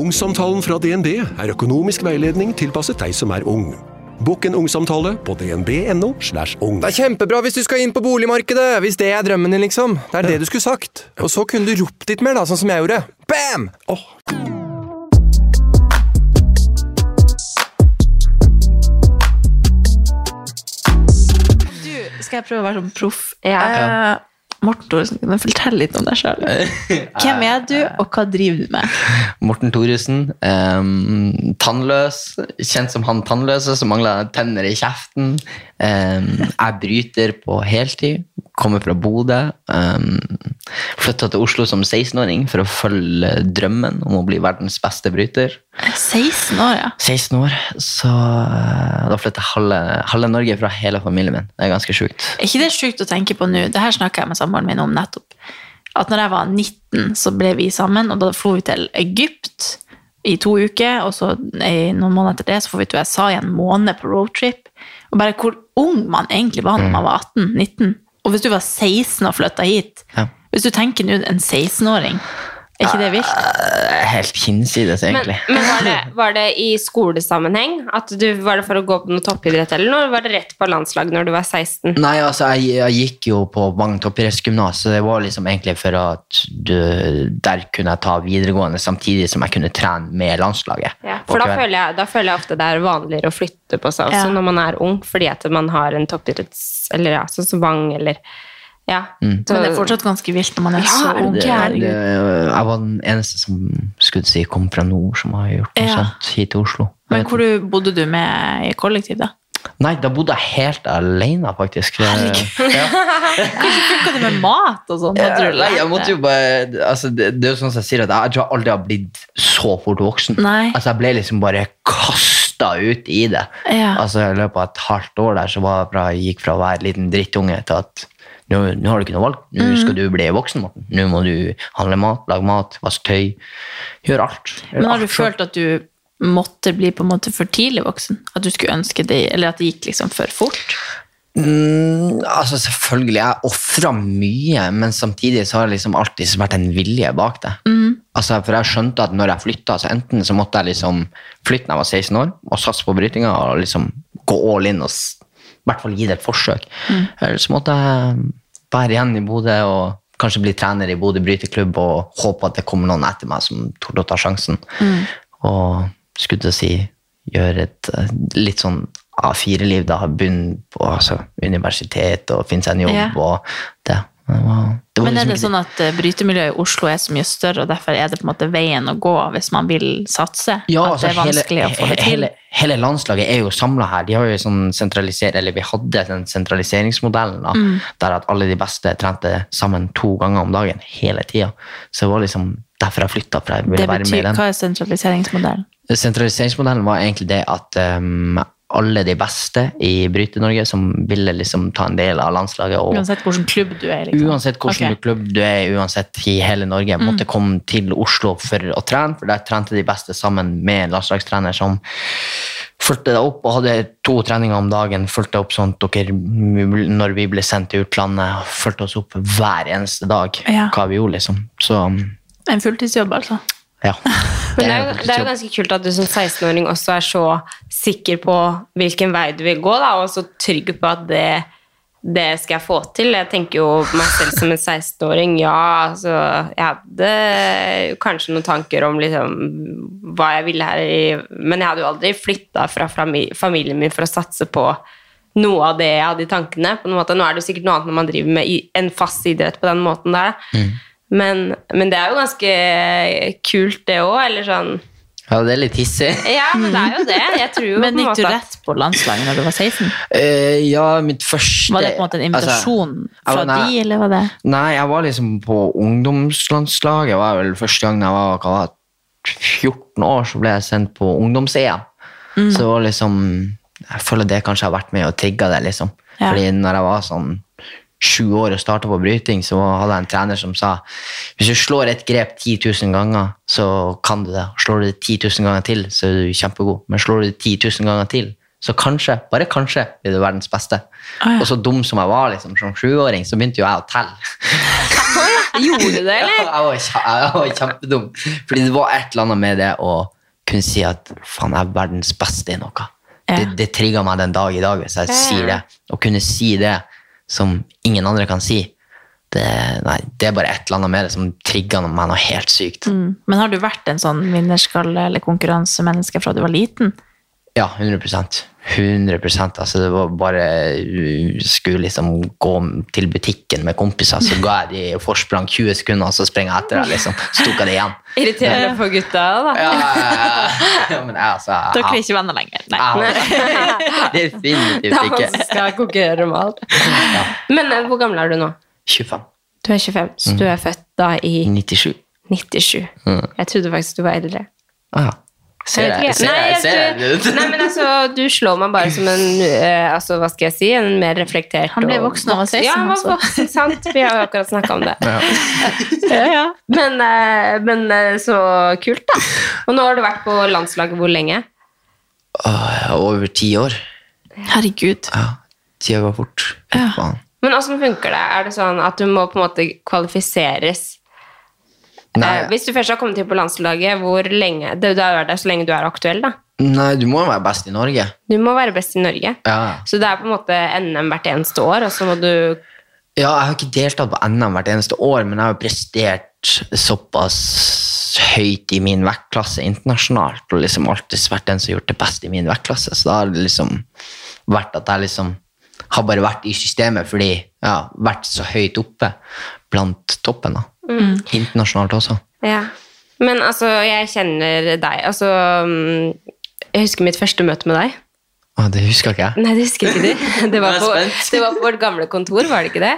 Ungsamtalen fra DNB er økonomisk veiledning tilpasset deg som er ung. Bokk en ungsamtale på dnb.no. slash ung. Det er kjempebra hvis du skal inn på boligmarkedet, hvis det er drømmen din, liksom. Det er det du skulle sagt. Og så kunne du ropt litt mer, da, sånn som jeg gjorde. Bam! Du, skal jeg prøve å være sånn proff? Ja. Eh, Morten kan du fortelle litt om deg sjøl? Hvem er du, og hva driver du med? Morten Thoresen. Um, tannløs. Kjent som han tannløse som mangler tenner i kjeften. Um, jeg bryter på heltid. Kommer fra Bodø. Um, Flytta til Oslo som 16-åring for å følge drømmen om å bli verdens beste bryter. 16 år, ja. 16 år, så eh, da flytter halve, halve Norge fra hele familien min. Det er ganske sjukt. Er ikke det sjukt å tenke på nå? Det her snakka jeg med samboeren min om nettopp. At når jeg var 19, så ble vi sammen, og da dro vi til Egypt i to uker. Og så noen måneder etter det så får vi til USA i en måned på roadtrip. Og bare hvor ung man egentlig var når man var 18-19. Og hvis du var 16 og flytta hit Ja. Hvis du tenker nå en 16-åring, er ikke det vilt? Eh, Helt hinsides, egentlig. Men, men var, det, var det i skolesammenheng? At du, var det for å gå på noe toppidrett, eller noe? var det rett på landslag når du var 16? Nei, altså, jeg, jeg gikk jo på Vang toppidrettsgymnas, så det var liksom egentlig for at du, der kunne jeg ta videregående samtidig som jeg kunne trene med landslaget. Ja, for da føler, jeg, da føler jeg ofte det er vanligere å flytte på seg også Ja. når man er ung, fordi at man har en toppidretts... Eller ja, sånn som Vang, eller Ja. Mm. Så- Men det er fortsatt ganske vilt når man er Ja, så det ung. det, det, jeg var den eneste som skulle si kom fra nord, som har gjort noe Ja. sånt hit til Oslo. Men hvor du, bodde du med i kollektiv, da? Nei, da bodde jeg helt alene, faktisk. Ja. Hvordan funka det med mat og sånn? Ja, Nei, jeg måtte jo bare altså, det, det er jo sånn som jeg sier, at jeg tror jeg aldri har blitt så fort voksen. Nei. Altså, jeg ble liksom bare kasta ut i det. Ja. Altså, I løpet av et halvt år der så var jeg fra, jeg gikk fra å være en liten drittunge til at nå, nå har du ikke noe valg. Nå Mm. skal du bli voksen, Morten. Nå må du handle mat, lage mat, vaske tøy. Gjøre alt. Gjør Men har du alt du følt at du måtte bli på en måte for tidlig voksen? At du skulle ønske det, eller at det gikk liksom for fort? Mm, altså Selvfølgelig, jeg ofra mye, men samtidig så har det liksom alltid vært en vilje bak det. Altså, for jeg skjønte at når jeg flytta, så enten så måtte jeg liksom flytte når jeg var 16 år og satse på brytinga og liksom gå all in og i hvert fall gi det et forsøk. Eller så måtte jeg være igjen i Bodø og kanskje bli trener i Bodø bryteklubb og håpe at det kommer noen etter meg som torde å ta sjansen. Og skulle til å si gjøre et eh, litt sånn A4-liv, da, Begynne på altså, universitet og finne seg en jobb Ja. og det. Det Men er liksom det sånn at eh, brytemiljøet i Oslo er så mye større, og derfor er det på en måte veien å gå hvis man vil satse? Ja, at altså, det er vanskelig å få det til? Hele, hele landslaget er jo samla her. De har jo sånn sentraliser, eller Vi hadde den sentraliseringsmodellen da, Mm. der at alle de beste trente sammen to ganger om dagen hele tida. Så det var liksom derfor jeg flytta. For jeg ville Det være med i den. hva er sentraliseringsmodellen? Sentraliseringsmodellen var egentlig det at um, alle de beste i Bryte-Norge som ville liksom ta en del av landslaget og Uansett hvilken klubb du er? Liksom. Uansett hvilken Ok. Mm. klubb du er uansett i hele Norge, måtte komme til Oslo for å trene, for der trente de beste sammen med en landslagstrener som fulgte deg opp og hadde to treninger om dagen, fulgte opp sånn dere, når vi ble sendt til utlandet, fulgte oss opp hver eneste dag, Ja. hva vi gjorde, liksom. Så, En fulltidsjobb, altså? Ja. Men det er, jo, det er jo ganske kult at du som 16-åring også er så sikker på hvilken vei du vil gå, da, og så trygg på at det, det skal jeg få til. Jeg tenker jo meg selv som en 16-åring. Ja, altså Jeg hadde kanskje noen tanker om liksom hva jeg ville her i Men jeg hadde jo aldri flytta fra familien min for å satse på noe av det jeg hadde i tankene. på en måte. Nå er det jo sikkert noe annet når man driver med en fast idrett på den måten der. Men, men det er jo ganske kult, det òg. Eller sånn ja, det er litt hissig. Ja, men det er jo det. Jeg jo Men gikk du rett på landslaget når du var 16? Uh, ja, mitt første Var det på en måte en invitasjon Altså, fra nei. de, eller var det Nei, jeg var liksom på ungdomslandslaget. Det var vel første gang jeg var hva var det, 14 år så ble jeg sendt på ungdoms-EM. Så det var liksom Jeg føler det kanskje har vært med og trigga det, liksom. Ja. Fordi når jeg var sånn sju år og starta på bryting, så hadde jeg en trener som sa hvis du slår et grep 10 000 ganger, så kan du det. Slår du det 10 000 ganger til, så er du kjempegod. Men slår du det 10 000 ganger til, så kanskje, bare kanskje, blir du verdens beste. ja. Og så dum som jeg var liksom, som sjuåring, så begynte jo jeg å telle. Gjorde du det, eller? Jeg var, jeg var kjempedum. Fordi det var et eller annet med det å kunne si at faen, jeg er verdens beste i noe. Ja. Det, det trigger meg den dag i dag hvis jeg ja. sier det. Å kunne si det som ingen andre kan si, det, nei, det er bare et eller annet med det som trigger meg noe helt sykt. Mm. Men har du vært en sånn vinnerskalle eller konkurransemenneske fra du var liten? Ja, 100 100 altså Det var bare uh, Skulle liksom gå til butikken med kompiser, så ga jeg de forsprang 20 sekunder, og så springer jeg etter deg, liksom. Så tok jeg det igjen. Irriterende for gutta, da. Ja, ja, ja. ja men altså jeg- Dere er ikke venner lenger. Nei. Ja, Definitivt ikke. Da skal konkurrere om alt. Men eh, hvor gammel er du nå? 25. Du er 25, så du er født da i 97. 97. Jeg trodde faktisk du var eldre. Ah, ja. Ser jeg, ser jeg, jeg ser jeg Nei, men altså, Du slår meg bare som en uh, altså, hva skal jeg si, en mer reflektert Han ble og- voksen han var 16, Ja, han var altså. voksen, sant? Vi har jo akkurat snakka om det. Ja, ja. Men, uh, men uh, så kult, da. Og nå har du vært på landslaget hvor lenge? Åh, over ti år. Herregud. Ja, tida går fort. Ja. Men åssen funker det? Er det sånn at du må på en måte kvalifiseres? Nei, Eh, hvis du først har kommet inn på landslaget, hvor lenge Du har er der så lenge du er aktuell, da. nei, du må være best i Norge. Du må være best i Norge. Ja. Så det er på en måte NM hvert eneste år, og så må du Ja, jeg har ikke deltatt på NM hvert eneste år, men jeg har jo prestert såpass høyt i min vektklasse internasjonalt, og liksom alltid vært den som har gjort det best i min vektklasse. Så da har det liksom vært at jeg liksom har bare vært i systemet fordi jeg har vært så høyt oppe blant toppen. da. Internasjonalt også. Ja. Men altså, jeg kjenner deg. Altså mm, Jeg husker mitt første møte med deg. Å, det husker ikke jeg. Nei, det husker ikke du. Det var, på, det var på vårt gamle kontor, var det ikke det?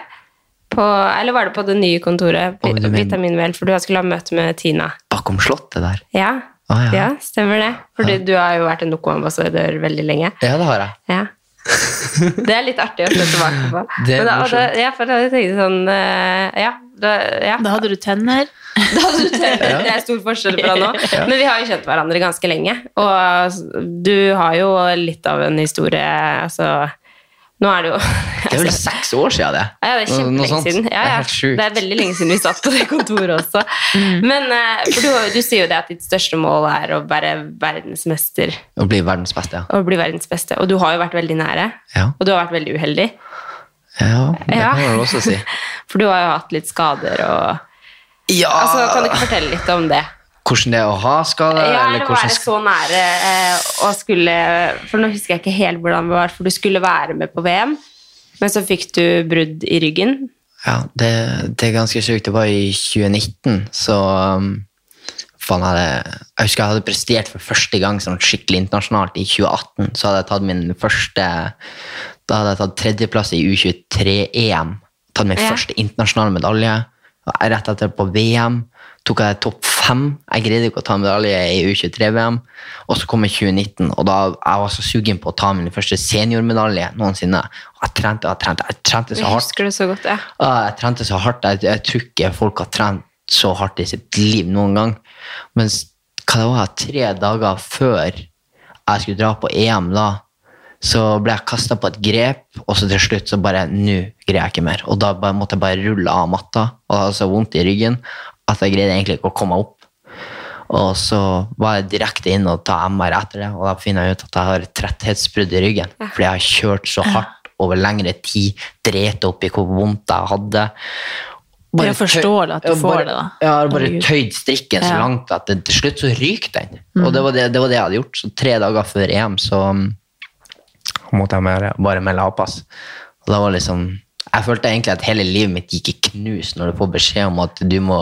På, eller var det på det nye kontoret? Å, Vitaminvel, for du skulle ha møte med Tina. Bakom slottet der. Ja, Ah, ja. ja stemmer det. Fordi du har jo vært en Noco-ambassadør veldig lenge. Ja, det har jeg. Ja. Det er litt artig å se tilbake på. Det er Men da, da, morsomt. ja, for da tenkte jeg sånn eh, Ja, da, ja. Da hadde du tenner. Da hadde du tenner. Det er stor forskjell fra nå. Men vi har jo kjent hverandre ganske lenge. Og du har jo litt av en historie Altså, nå er det jo Det er vel seks år siden, det. Ja, det er Noe kjempelenge sånt. siden. Ja, Det er ja. Det er veldig lenge siden vi satt på det kontoret også. Men eh, for du, du sier jo det at ditt største mål er å være verdensmester Å bli verdens beste, ja. Å bli verdens beste. Og du har jo vært veldig nære. Ja, Og du har vært veldig uheldig. Ja det kan man også si. For du har jo hatt litt skader og Ja, altså, Kan du ikke fortelle litt om det? Hvordan det er å ha skader? Ja, eller hvordan være så nære eh, og skulle For nå husker jeg ikke helt hvordan det var, for du skulle være med på VM, men så fikk du brudd i ryggen. Ja, det, det er ganske sykt. Det var i 2019, så um, faen hadde, Jeg husker jeg hadde prestert for første gang sånn skikkelig internasjonalt i 2018. Så hadde jeg tatt min første Da hadde jeg tatt tredjeplass i U23-EM. Tatt min Ja. første internasjonale medalje. Og Rett etter på VM tok jeg topp fem. Jeg greide ikke å ta medalje i U23-VM. Og så kom jeg 2019, og da jeg var så sugen på å ta min første seniormedalje noensinne. Og jeg trente og jeg trente. Jeg trente så Jeg hardt. husker det så godt, ja. Jeg trente så hardt. Jeg, jeg tror ikke folk har trent så hardt i sitt liv noen gang. Men hva det var, tre dager før jeg skulle dra på EM, da, så ble jeg kasta på et grep, og så til slutt så bare Nå greier jeg ikke mer. Og da bare, måtte jeg bare rulle av matta, og det hadde så vondt i ryggen at jeg greide egentlig ikke å komme meg opp. Og så var jeg direkte inn og ta MR etter det, og da finner jeg ut at jeg har et tretthetsbrudd i ryggen. Fordi jeg har kjørt så hardt over lengre tid, dreit opp i hvor vondt jeg hadde. Det er forståelig at du får bare, det, da. Jeg har bare tøyd strikken så langt at det, til slutt så ryker den. Mm. Og det var det, det var det jeg hadde gjort. Så tre dager før EM så um, måtte jeg bare, bare melde avpass. Og da var liksom jeg følte egentlig at hele livet mitt gikk i knus når du får beskjed om at du må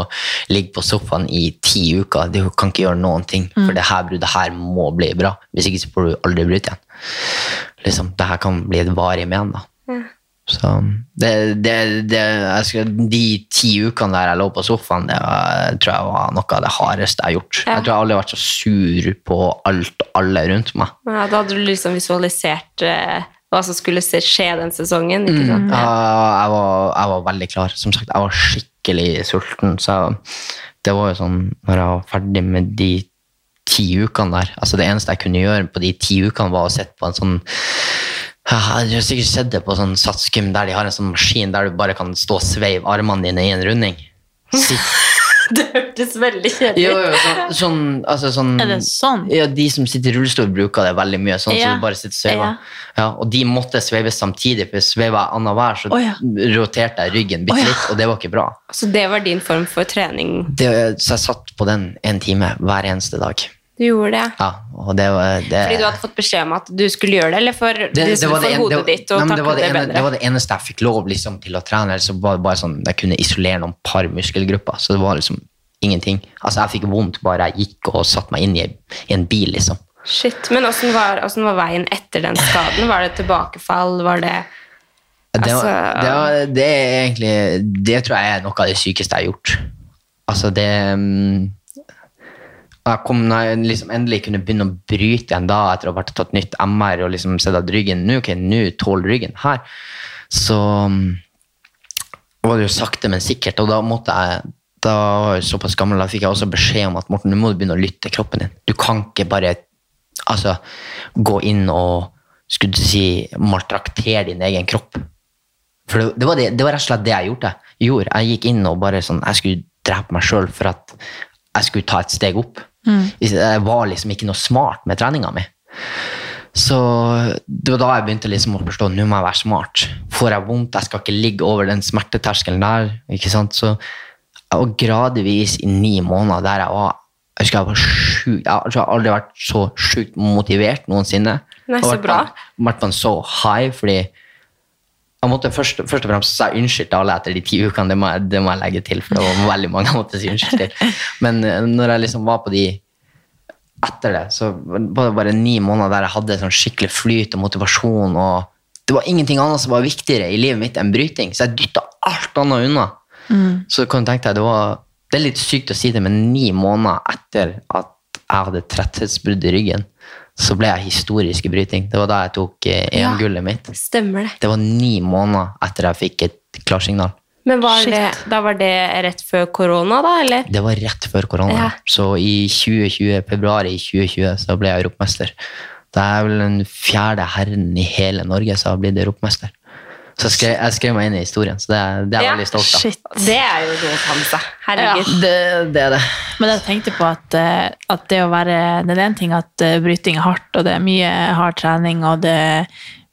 ligge på sofaen i ti uker. Du kan ikke gjøre noen ting, Mm. for det her bruddet her må bli bra. Hvis ikke så får du aldri brutt igjen. Liksom, det her kan bli et varig men. da. Så det, det, det, skal, de ti ukene der jeg lå på sofaen, det var, tror jeg var noe av det hardeste jeg har gjort. Ja. Jeg tror jeg aldri har vært så sur på alt og alle rundt meg. Ja, da hadde du liksom visualisert eh, hva som skulle skje den sesongen. ikke sant? Ja, jeg, var, jeg var veldig klar. Som sagt, jeg var skikkelig sulten. Så det var jo sånn, når jeg var ferdig med de ti ukene der altså Det eneste jeg kunne gjøre på de ti ukene, var å sitte på en sånn jeg har sikkert sett det på sånn satsgym der de har en sånn maskin der du bare kan stå og sveive armene dine i en runding. Sitt Det hørtes veldig kjedelig Jo, jo, sånn, sånn, altså sånn Er det sånn? Ja, De som sitter i rullestol, bruker det veldig mye. Sånn Ja. som du bare sitter og sveiver. Ja. og de måtte sveive samtidig, for sveiva jeg annenhver, så oh, ja. roterte jeg ryggen bitte ja. litt, og det var ikke bra. Så det var din form for trening? Det, så jeg satt på den en time hver eneste dag. Du gjorde det? Ja, og det var det, Fordi du hadde fått beskjed om at du skulle gjøre det, eller for, det, det, for det, en, hodet det, ditt og nei, det, takle var det, ene, bedre? det var det eneste jeg fikk lov liksom, til å trene. Så var det bare sånn, jeg kunne isolere noen par muskelgrupper. Så det var liksom ingenting. Altså, jeg fikk vondt bare jeg gikk og satte meg inn i, i en bil, liksom. Shit, Men åssen var, var veien etter den skaden? Var det tilbakefall? Var det Det, var, Altså- det, var, det er egentlig Det tror jeg er noe av det sykeste jeg har gjort. Altså, det mm, jeg kom, når jeg liksom endelig kunne begynne å bryte igjen da, etter å ha tatt nytt MR og liksom sett at ryggen Nå ok, nå tåler ryggen her. Så mm, var det jo sakte, men sikkert. Og da måtte jeg da var jeg såpass gammel, da fikk jeg også beskjed om at Morten, nå må du begynne å lytte til kroppen din. Du kan ikke bare altså, gå inn og skulle du si, maltraktere din egen kropp. For det, det, var det, det var rett og slett det jeg gjorde. gjorde. Jeg gikk inn og bare sånn, jeg skulle drepe meg sjøl for at jeg skulle ta et steg opp. Jeg var liksom ikke noe smart med treninga mi. Så det var da jeg begynte liksom å forstå nå må jeg være smart. Får jeg vondt, jeg skal ikke ligge over den smerteterskelen der. ikke sant? Så og gradvis i ni måneder der jeg var jeg husker jeg var sjuk, jeg har- jeg har aldri vært så sjukt motivert noensinne. Nei, Jeg har så vært bra. på- vært på en så high, fordi jeg måtte først, først og fremst si unnskyld til alle etter de ti ukene. Det må, jeg, det må jeg legge til, for det var veldig mange jeg måtte si unnskyld til. Men eh, når jeg liksom var på de etter det, så var det bare ni måneder der jeg hadde sånn skikkelig flyt og motivasjon. og Det var ingenting annet som var viktigere i livet mitt enn bryting, så jeg dytta alt annet unna. Så kan du tenke deg, det, var, det er litt sykt å si det, men ni måneder etter at jeg hadde tretthetsbrudd i ryggen, så ble jeg historisk i bryting. Det var da jeg tok eh, EM-gullet mitt. Stemmer det. Det var ni måneder etter jeg fikk et klarsignal. Men var det, da var det rett før korona, da, eller? Det var rett før korona. Ja. Så i 2020, februar i 2020 så ble jeg europamester. Det er vel den fjerde herren i hele Norge som har blitt europamester. Så jeg skrev, jeg skrev meg inn i historien, så det, er- det er jeg Ja, veldig stolt av. Shit. Det er jo noe å ta med seg. Herregud. Det, det er det. Men jeg tenkte på at, eh, at det å være Det er en ting at eh, bryting er hardt, og det er mye hard trening, og det er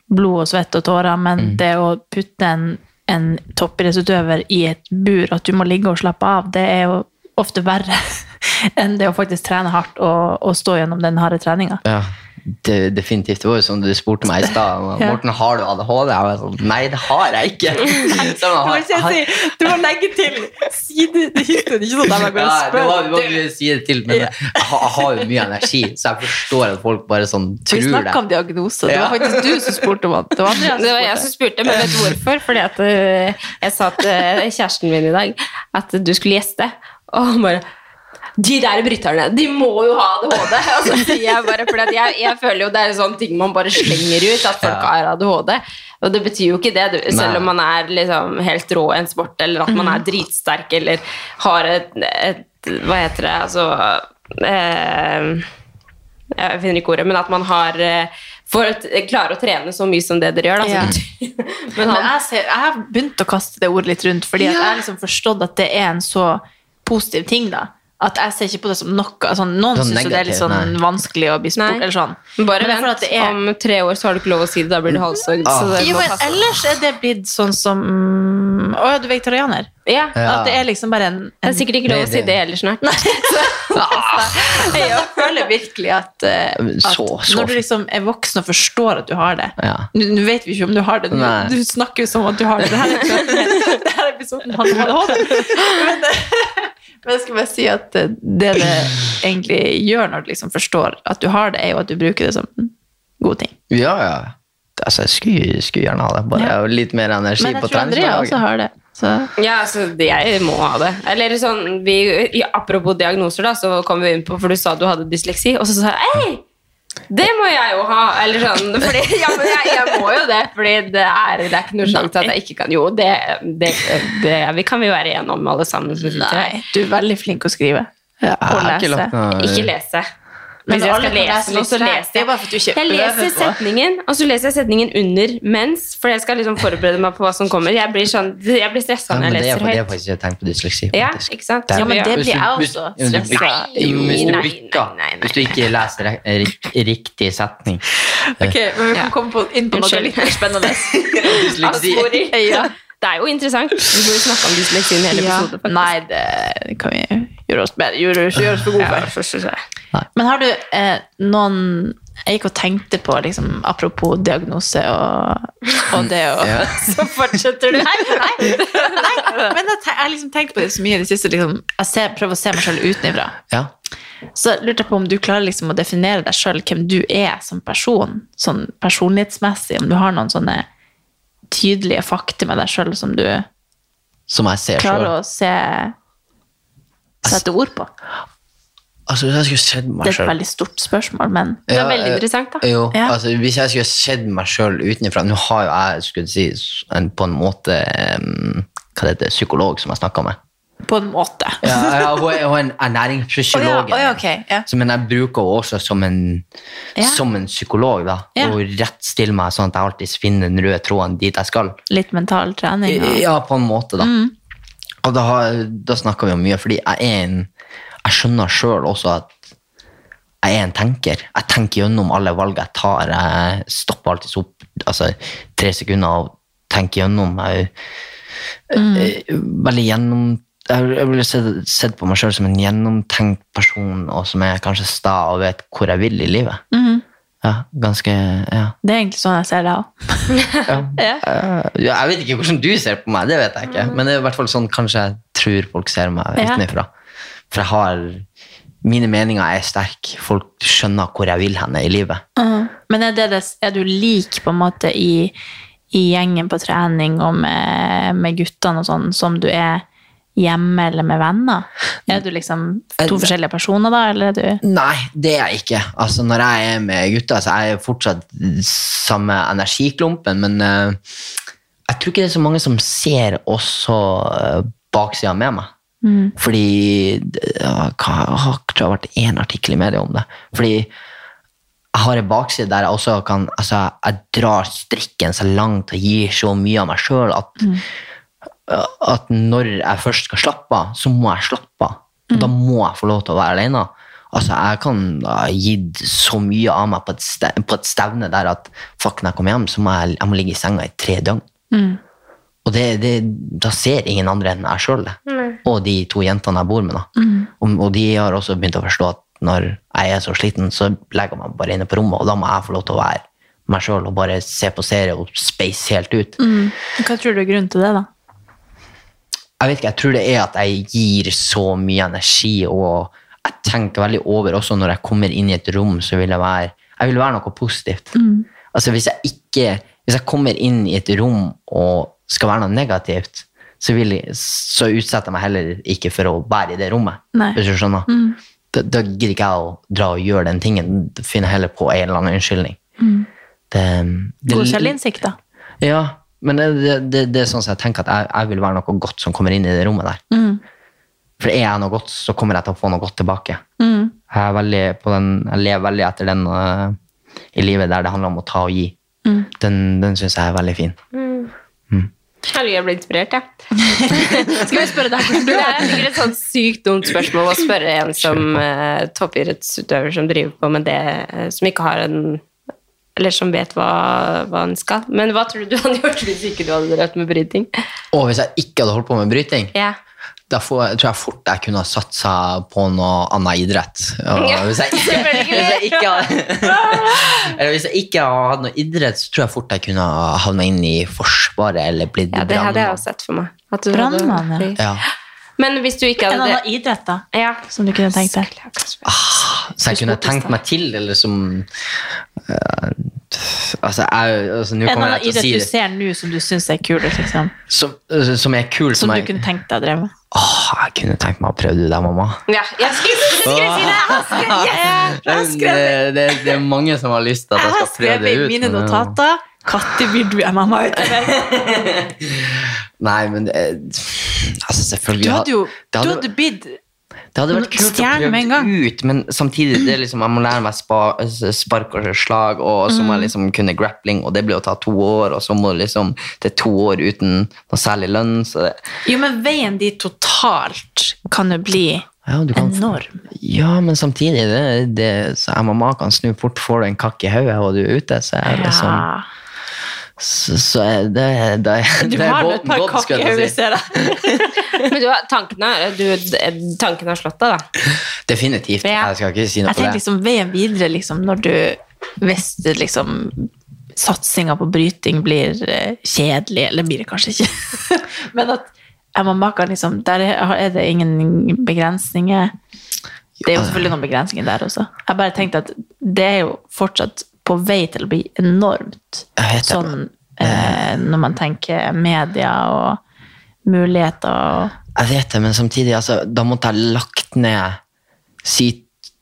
blod og svett og tårer, men det å putte en, en toppidrettsutøver i et bur, at du må ligge og slappe av, det er jo ofte verre enn det å faktisk trene hardt og, og stå gjennom den harde treninga. Ja, det, definitivt. Det var jo som du spurte meg i stad. Morten, har du ADHD? Jeg var sånn, Nei, det har jeg ikke. Så jeg har, har, du må legge til sidehistorien, ikke sånn at jeg ja, det var, det var si det til, men jeg, har, jeg har jo mye energi, så jeg forstår at folk bare sånn tror det. snakka om diagnose. Det var faktisk du som spurte om det. Var Det var jeg som spurte, men vet du hvorfor? Fordi at øh, jeg sa til øh, kjæresten min i dag at du skulle gjeste, og han bare de der bryterne, de må jo ha ADHD! Og så sier jeg bare, fordi at jeg, jeg føler jo det er en sånn ting man bare slenger ut, at folk har ADHD. Og det betyr jo ikke det, du, selv om man er liksom helt rå i en sport, eller at man er dritsterk, eller har et, et Hva heter det? Altså eh, Jeg finner ikke ordet, men at man har eh, for å klare å trene så mye som det dere gjør. Da, Ja. men Men jeg, ser, jeg har begynt å kaste det ordet litt rundt, fordi at jeg har liksom forstått at det er en så positiv ting. da. At jeg ser ikke på det som noe sånn, Noen Sånn syns det er litt sånn nei. vanskelig å bli spurt. Eller sånn. bare Men vent, at det er- om tre år så har du ikke lov å si det, da blir du halshogd. Ah. Jo, men passe. ellers er det blitt sånn som Å ja, du er vegetarianer? Ja, At det er liksom bare en, det er sikkert ikke lov å si det heller snart. Jeg føler virkelig at, eh, at så- så- når du liksom er voksen og forstår at du har det Ja. Nå vet vi ikke om du har det, du, Nei. du snakker jo som at du har det. Er, det her episoden handler om ADHD. Men, jeg skal bare si at eh, det det egentlig gjør når du liksom forstår at du har det, er jo at du bruker det som en god ting. Ja, ja. altså, jeg skulle, skulle gjerne ha det. Bare litt mer energi Men jeg på tror Andrea også treningsdagen. har det. Så. Ja, altså, jeg må ha det. Eller sånn, vi, ja, Apropos diagnoser, da, så kom vi inn på For du sa du hadde dysleksi, og så sa jeg Hei! Det må jeg jo ha! Eller sånn, fordi, ja, men jeg, jeg må jo det, fordi det er, det er ikke noe sjanse at jeg ikke kan Jo, det, det, det vi kan vi være enige om, alle sammen. du er veldig flink å skrive. Ja, Og lese. ikke noe Ikke lese. Men Hvis jeg skal lese noe, så leser jeg bare for at du kjøper Jeg leser det. setningen, og så leser jeg setningen under mens, for jeg skal liksom forberede meg på hva som kommer. Jeg blir, sånn, jeg blir stressa når jeg er leser høyt. det er faktisk et tegn på dysleksi. Ja, ikke sant? Ja, men det blir jeg også stresset. Hvis du Nei, nei, nei. hvis du ikke leser riktig setning Ok, men vi kan komme på, inn på noe litt mer spennende. Dysleksi. Det er jo interessant. Vi burde snakke om dysleksi i en hel episode. faktisk. Nei, det kan vi gjøre oss, bedre, gjøre, gjøre oss for gode Ja, for. så- Men har du eh, noen Jeg gikk og tenkte på, liksom, apropos diagnose og, og det å Ja. Så fortsetter du. Nei, nei, nei. Men jeg, har liksom tenkt på det så mye i det siste. Liksom, jeg ser, prøver å se meg selv utenfra. Ja. Så lurte jeg på om du klarer liksom å definere deg sjøl, hvem du er som person, sånn personlighetsmessig. Om du har noen sånne tydelige fakta med deg sjøl som du Som jeg ser klarer selv. å se sette ord på. Altså, hvis jeg skulle sett Det er et veldig stort spørsmål, men Det er Ja, veldig eh, interessant, da. Jo, Ja. altså hvis jeg skulle sett meg sjøl utenfra Nå har jo jeg skulle si, en, på en måte um, Hva det heter psykolog som jeg snakka med. På en måte. Ja, ja, hun er hun er en Å ja, ernæringsfysiolog. å ja, ok, ja. Så, Men jeg bruker henne også som en, Ja. som en psykolog. da, Ja. Og rettstiller meg sånn at jeg alltid finner den røde tråden dit jeg skal. Litt mental trening. Og, Ja, på en måte, da. Mm. Og da, da snakker vi om mye, fordi jeg er en Jeg skjønner sjøl også at jeg er en tenker. Jeg tenker gjennom alle valg jeg tar. Jeg stopper alltid opp altså, tre sekunder og tenker gjennom. Jeg, Mm. jeg, veldig gjennom jeg ville sett, sett på meg sjøl som en gjennomtenkt person, og som er kanskje sta og vet hvor jeg vil i livet. Mhm. Ja, ganske Ja. Det er egentlig sånn jeg ser deg òg. ja. Ja. Eh, jeg vet ikke hvordan du ser på meg, det vet jeg ikke. Men det er i hvert fall sånn kanskje jeg tror folk ser meg Ja. utenfra. For jeg har Mine meninger er sterke. Folk skjønner hvor jeg vil henne i livet. Mhm. Men er, det det, er du lik på en måte i, i gjengen på trening og med, med guttene og sånn, som du er hjemme eller med venner? Er du liksom to Eh, forskjellige personer da, eller er du Nei, det er jeg ikke. Altså, når jeg er med gutta, så er jeg fortsatt samme energiklumpen, men uh, jeg tror ikke det er så mange som ser også uh, baksida med meg. Fordi det hva- jeg har- tror jeg har vært én artikkel i media om det. Fordi jeg har en bakside der jeg også kan altså, Jeg drar strikken så langt og gir så mye av meg sjøl at at når jeg først skal slappe av, så må jeg slappe av. Mm. Da må jeg få lov til å være alene. Altså, Jeg kan ha gitt så mye av meg på et, stevne der at fuck, når jeg kommer hjem, så må jeg, jeg må ligge i senga i tre døgn. Og det, det, da ser ingen andre enn jeg sjøl det. Og de to jentene jeg bor med. da. Og, og de har også begynt å forstå at når jeg er så sliten, så legger jeg meg bare inne på rommet, og da må jeg få lov til å være meg sjøl og bare se på serie og space helt ut. Hva tror du er grunnen til det, da? Jeg vet ikke, jeg tror det er at jeg gir så mye energi, og jeg tenker veldig over også når jeg kommer inn i et rom, så vil jeg være, jeg vil være noe positivt. Altså hvis jeg ikke, hvis jeg kommer inn i et rom og skal være noe negativt, så, jeg, så utsetter jeg meg heller ikke for å være i det rommet. Nei. Hvis du skjønner. Da, da gidder ikke jeg å dra og gjøre den tingen, da finner jeg heller på en eller annen unnskyldning. Det, det, God selvinnsikt, da. ja, men det, det, det, det er sånn som jeg tenker at jeg, jeg vil være noe godt som kommer inn i det rommet der. For er jeg noe godt, så kommer jeg til å få noe godt tilbake. Jeg, er veldig på den, jeg lever veldig etter den uh, i livet der det handler om å ta og gi. Den, den syns jeg er veldig fin. Herregud, jeg ble inspirert, jeg. Skal vi spørre deg hvordan du Det er? er sikkert et sånt sykt dumt spørsmål å spørre en som uh, toppidrettsutøver som driver på med det, uh, som ikke har en Eller som vet hva, hva han skal. Men hva tror du du hadde gjort hvis ikke du hadde drevet med bryting? Og hvis jeg ikke hadde holdt på med bryting, Ja. da får, jeg- tror jeg fort jeg kunne ha satsa på noe annen idrett. Ja, hvis, jeg ikke, hvis, jeg ikke hadde, eller hvis jeg ikke hadde hatt noe idrett, så tror jeg fort jeg kunne ha havna inn i Forsvaret eller blitt ja, det hadde jeg også sett for meg. At du hadde- Brannmann, ja. Ja. Men hvis du ikke En hadde det annen idrett, da, ja. som du kunne tenkt deg? Så jeg kunne tenkt meg til, eller som uh, Altså, jeg, altså, En annen jeg idrett si du ser nå som du syns er kul? liksom. som, som er kul. Som Som, du jeg, kunne tenkt deg å dreve med. Åh, jeg kunne tenkt meg å prøve det der, mamma. Ja, jeg skulle, skulle si det! Det, det, det, det er mange som har lyst til at Jeg jeg har skal prøve skrevet i ut. mine men- notater Når blir du mamma utøver? Nei, men det, altså selvfølgelig Du hadde jo det du hadde, hadde blitt det hadde vært kult å prøve ut, men samtidig det liksom, jeg må lære meg spa, spark og slag, og så må Mm. jeg liksom kunne grappling, og det blir å ta to år, og så må liksom, det er to år uten noe særlig lønn. Så det, Jo, men veien dit totalt kan jo bli ja, kan, enorm. ja, men samtidig, det, det, så MMA kan snu fort, får du en kakk i hodet, og du er ute, så er det liksom, Ja. Så, så er det, det, Du det er har nå et par jeg si. ser jeg. Men du, har- du, tanken har slått deg, da. Definitivt, Ja. jeg skal ikke si noe Jeg på det. Jeg liksom veien videre, liksom, når du Hvis liksom satsinga på bryting blir eh, kjedelig, eller blir det kanskje ikke, men at MMA kan liksom Der er er det ingen begrensninger. Det er jo selvfølgelig noen begrensninger der også. Jeg bare tenkte at det er jo fortsatt på vei til å bli enormt sånn eh, når man tenker media og muligheter og Jeg vet det, men samtidig, altså, da måtte jeg lagt ned si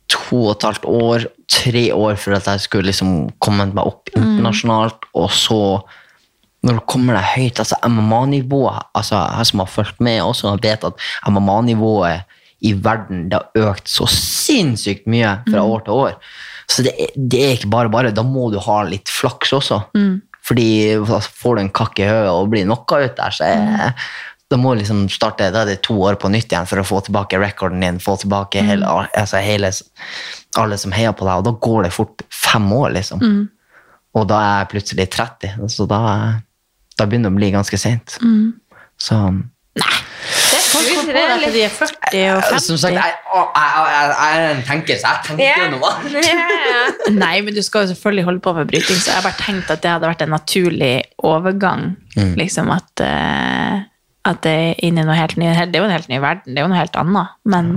to og et halvt år, tre år for at jeg skulle liksom komme meg opp internasjonalt, og så når du kommer deg høyt, altså MMA-nivået, altså jeg som har fulgt med også, vet at MMA-nivået i verden, det har økt så sinnssykt mye fra år til år. Så det, det er ikke bare bare. Da må du ha litt flaks også. Mm. Fordi altså, får du en kakk i hodet og blir knocka ut der, så er, mm. da må du liksom starte da er det to år på nytt igjen for å få tilbake rekorden din. få tilbake mm. hele, altså hele, alle som heier på deg, og da går det fort fem år, liksom. Mm. Og da er jeg plutselig 30, så da, da begynner det å bli ganske seint. Mm. Så Nei. De er 40 og 50. Som sagt, jeg, å, jeg, jeg, jeg tenker så jeg tenker yeah. noe annet. Nei, men du skal jo selvfølgelig holde på med bryting, så jeg har bare tenkt at det hadde vært en naturlig overgang. Mm. Liksom at, uh, at, det er inn i noe helt ny Det er jo en helt ny verden, det er jo noe helt annet. Men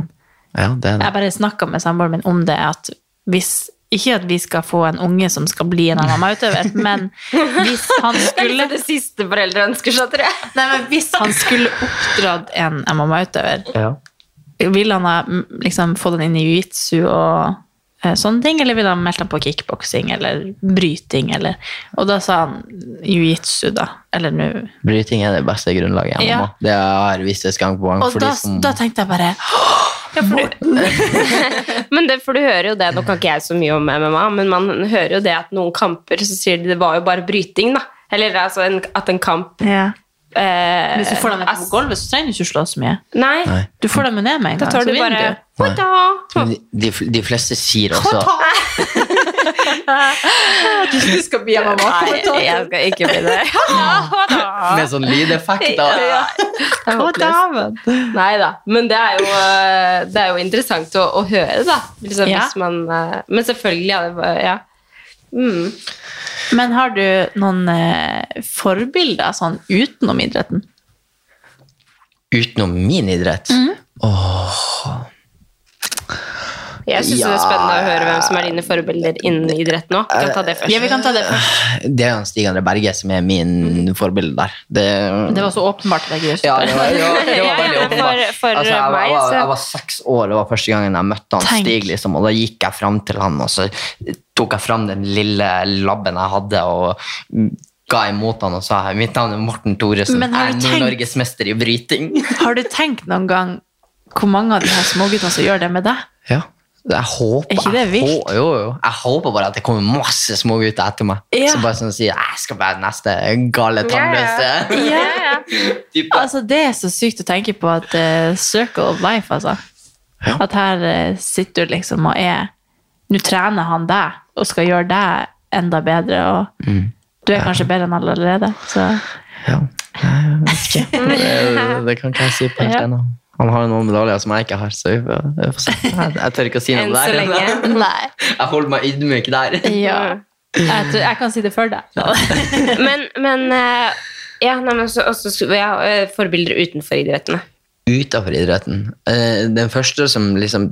ja, det det. jeg bare snakka med samboeren min om det, at hvis ikke at vi skal få en unge som skal bli en MMA-utøver, men hvis han Det er skulle liksom det siste foreldre ønsker seg, tror jeg. Nei, men hvis han skulle oppdratt en MMA-utøver, Ja. ville han ha liksom, fått den inn i jiu-jitsu og eh, sånne ting, eller ville han meldt ham på kickboksing eller bryting? Eller, og da sa han jiu-jitsu, da. Eller nå Bryting er det beste grunnlaget Ja. Det har jeg visst et gang på gang. Og for de da, som- da tenkte jeg bare ja, for du, Men det, for du hører jo det, nå kan ikke jeg så mye om MMA, men man hører jo det at noen kamper så sier de det var jo bare bryting, da. Eller altså en, at en kamp ja. eh, Hvis du får dem ned på ass- gulvet, så trenger du ikke slå så mye. Nei, Nei. Du får dem ned med en da gang, tar så du vinner bare du. De, de, de fleste sier også Du skal bli Nei, jeg skal ikke bli det. Med sånn lydeffekter. Ja. Nei da. Men det er jo, eh, det er jo interessant å, å høre, da. Liksom, Ja. hvis man, eh, men selvfølgelig, ja. Det, var- ja. Mm. Men har du noen eh, forbilder sånn utenom idretten? Utenom min idrett. Mhm. Jeg syns det er spennende å høre hvem som er dine forbilder innen idrett nå. Vi kan ta det først. Ja, vi kan ta det først. Det er Stig André Berge som er min forbilde der. Det, Det var så åpenbart at jeg ikke ja, det var, det var, det var veldig åpenbart. for- for altså, jeg, var- meg, var, så- jeg var seks år, det var første gangen jeg møtte han Tenk. Stig, liksom, og da gikk jeg fram til han, og så tok jeg fram den lille labben jeg hadde, og ga imot han og sa mitt navn er Morten Thoresen, Men jeg er Nord-Norgesmester i bryting. Har du tenkt noen gang hvor mange av de her småguttene som gjør det med deg? Ja. Jeg håper, Er ikke det jeg vilt? hå- jo, jo. Jeg håper bare at det kommer masse smågutter etter meg. Ja. Som bare sånn sier jeg skal være neste gale tannløse. Ja, ja. type. Altså, det er så sykt å tenke på at uh, circle of life, altså. Ja. At her uh, sitter du liksom og er Nå trener han deg og skal gjøre deg enda bedre, og Mm. du er kanskje bedre enn alle allerede. Så Ja, jeg vet ikke. Det, det kan ikke jeg si på helt ennå. Han har jo noen medaljer som jeg ikke har, så jeg, får. Jeg, jeg tør ikke å si noe der. så lenge. Nei. Jeg holder meg ydmyk der. Ja. Jeg, tror, jeg kan si det for deg. Men, men eh, ja, nei, men så, også, ja, eh, forbilder utenfor idrettene. Utenfor idretten. Eh, Den første som liksom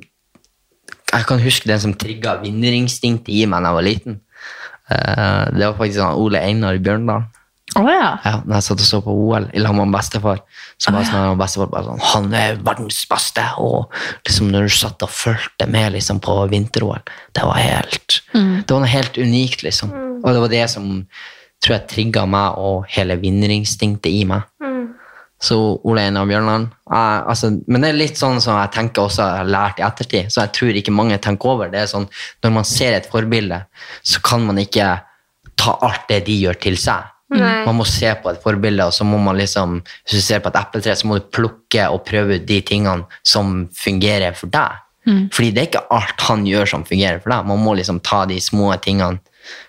Jeg kan huske den som trigga vinnerinstinktet i meg da jeg var liten. Eh, det var faktisk han Ole Einar Bjørndal. Å ja. Ja, når jeg satt og så på OL i lag med bestefar, så var sånn, og bestefar bare sånn Han er verdens beste! Og liksom når du satt og fulgte med liksom, på vinter-OL, det var helt Det var noe helt unikt, liksom. Og det var det som tror jeg trigga meg og hele vinnerinstinktet i meg. Så Ole Einar Bjørnland altså, Men det er litt sånn som jeg tenker også jeg har lært i ettertid, så jeg tror ikke mange tenker over. Det er sånn, Når man ser et forbilde, så kan man ikke ta alt det de gjør, til seg. Nei. Man må se på et forbilde, og så må man liksom Hvis du ser på et epletre, så må du plukke og prøve ut de tingene som fungerer for deg. Fordi det er ikke alt han gjør som fungerer for deg. Man må liksom ta de små tingene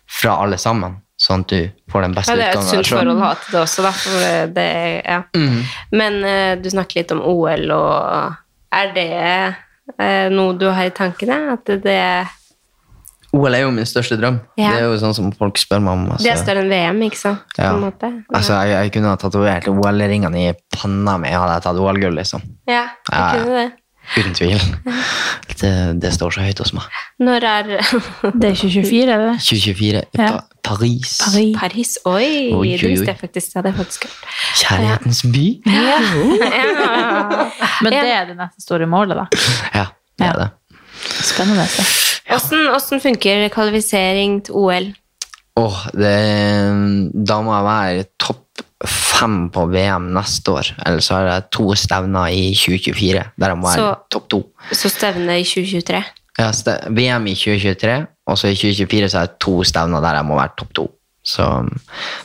fra alle sammen, sånn at du får den beste utgangen. Ja, det er et sunt forhold å ha til det også, da. For det, ja. Mm. Men uh, du snakker litt om OL, og er det uh, noe du har i tankene? At det, OL er jo min største drøm. Ja. Det er jo sånn som folk spør meg om. Altså. det er større enn VM, ikke sant? På Ja. en måte. Altså, jeg, jeg kunne ha tatovert OL-ringene i panna mi hadde jeg tatt OL-gull, liksom. Ja, jeg Ja, ja. kunne det. Uten tvil. Det, det står så høyt hos meg. Når er Det er 2024, er det det? 2024 i Ja. Paris. Paris. Paris? Oi, Oi, oi, det visste oi. jeg faktisk. Det hadde jeg faktisk hørt. Kjærlighetens by. Men det er det neste store målet, da. Ja, det er det. Spennende. å hvordan funker kvalifisering til OL? Oh, det, da må jeg være topp fem på VM neste år. Eller så har jeg to stevner i 2024, der jeg må være topp to. Så stevne i 2023. Ja, VM i 2023, og så i 2024 så har jeg to stevner der jeg må være topp to. Så um,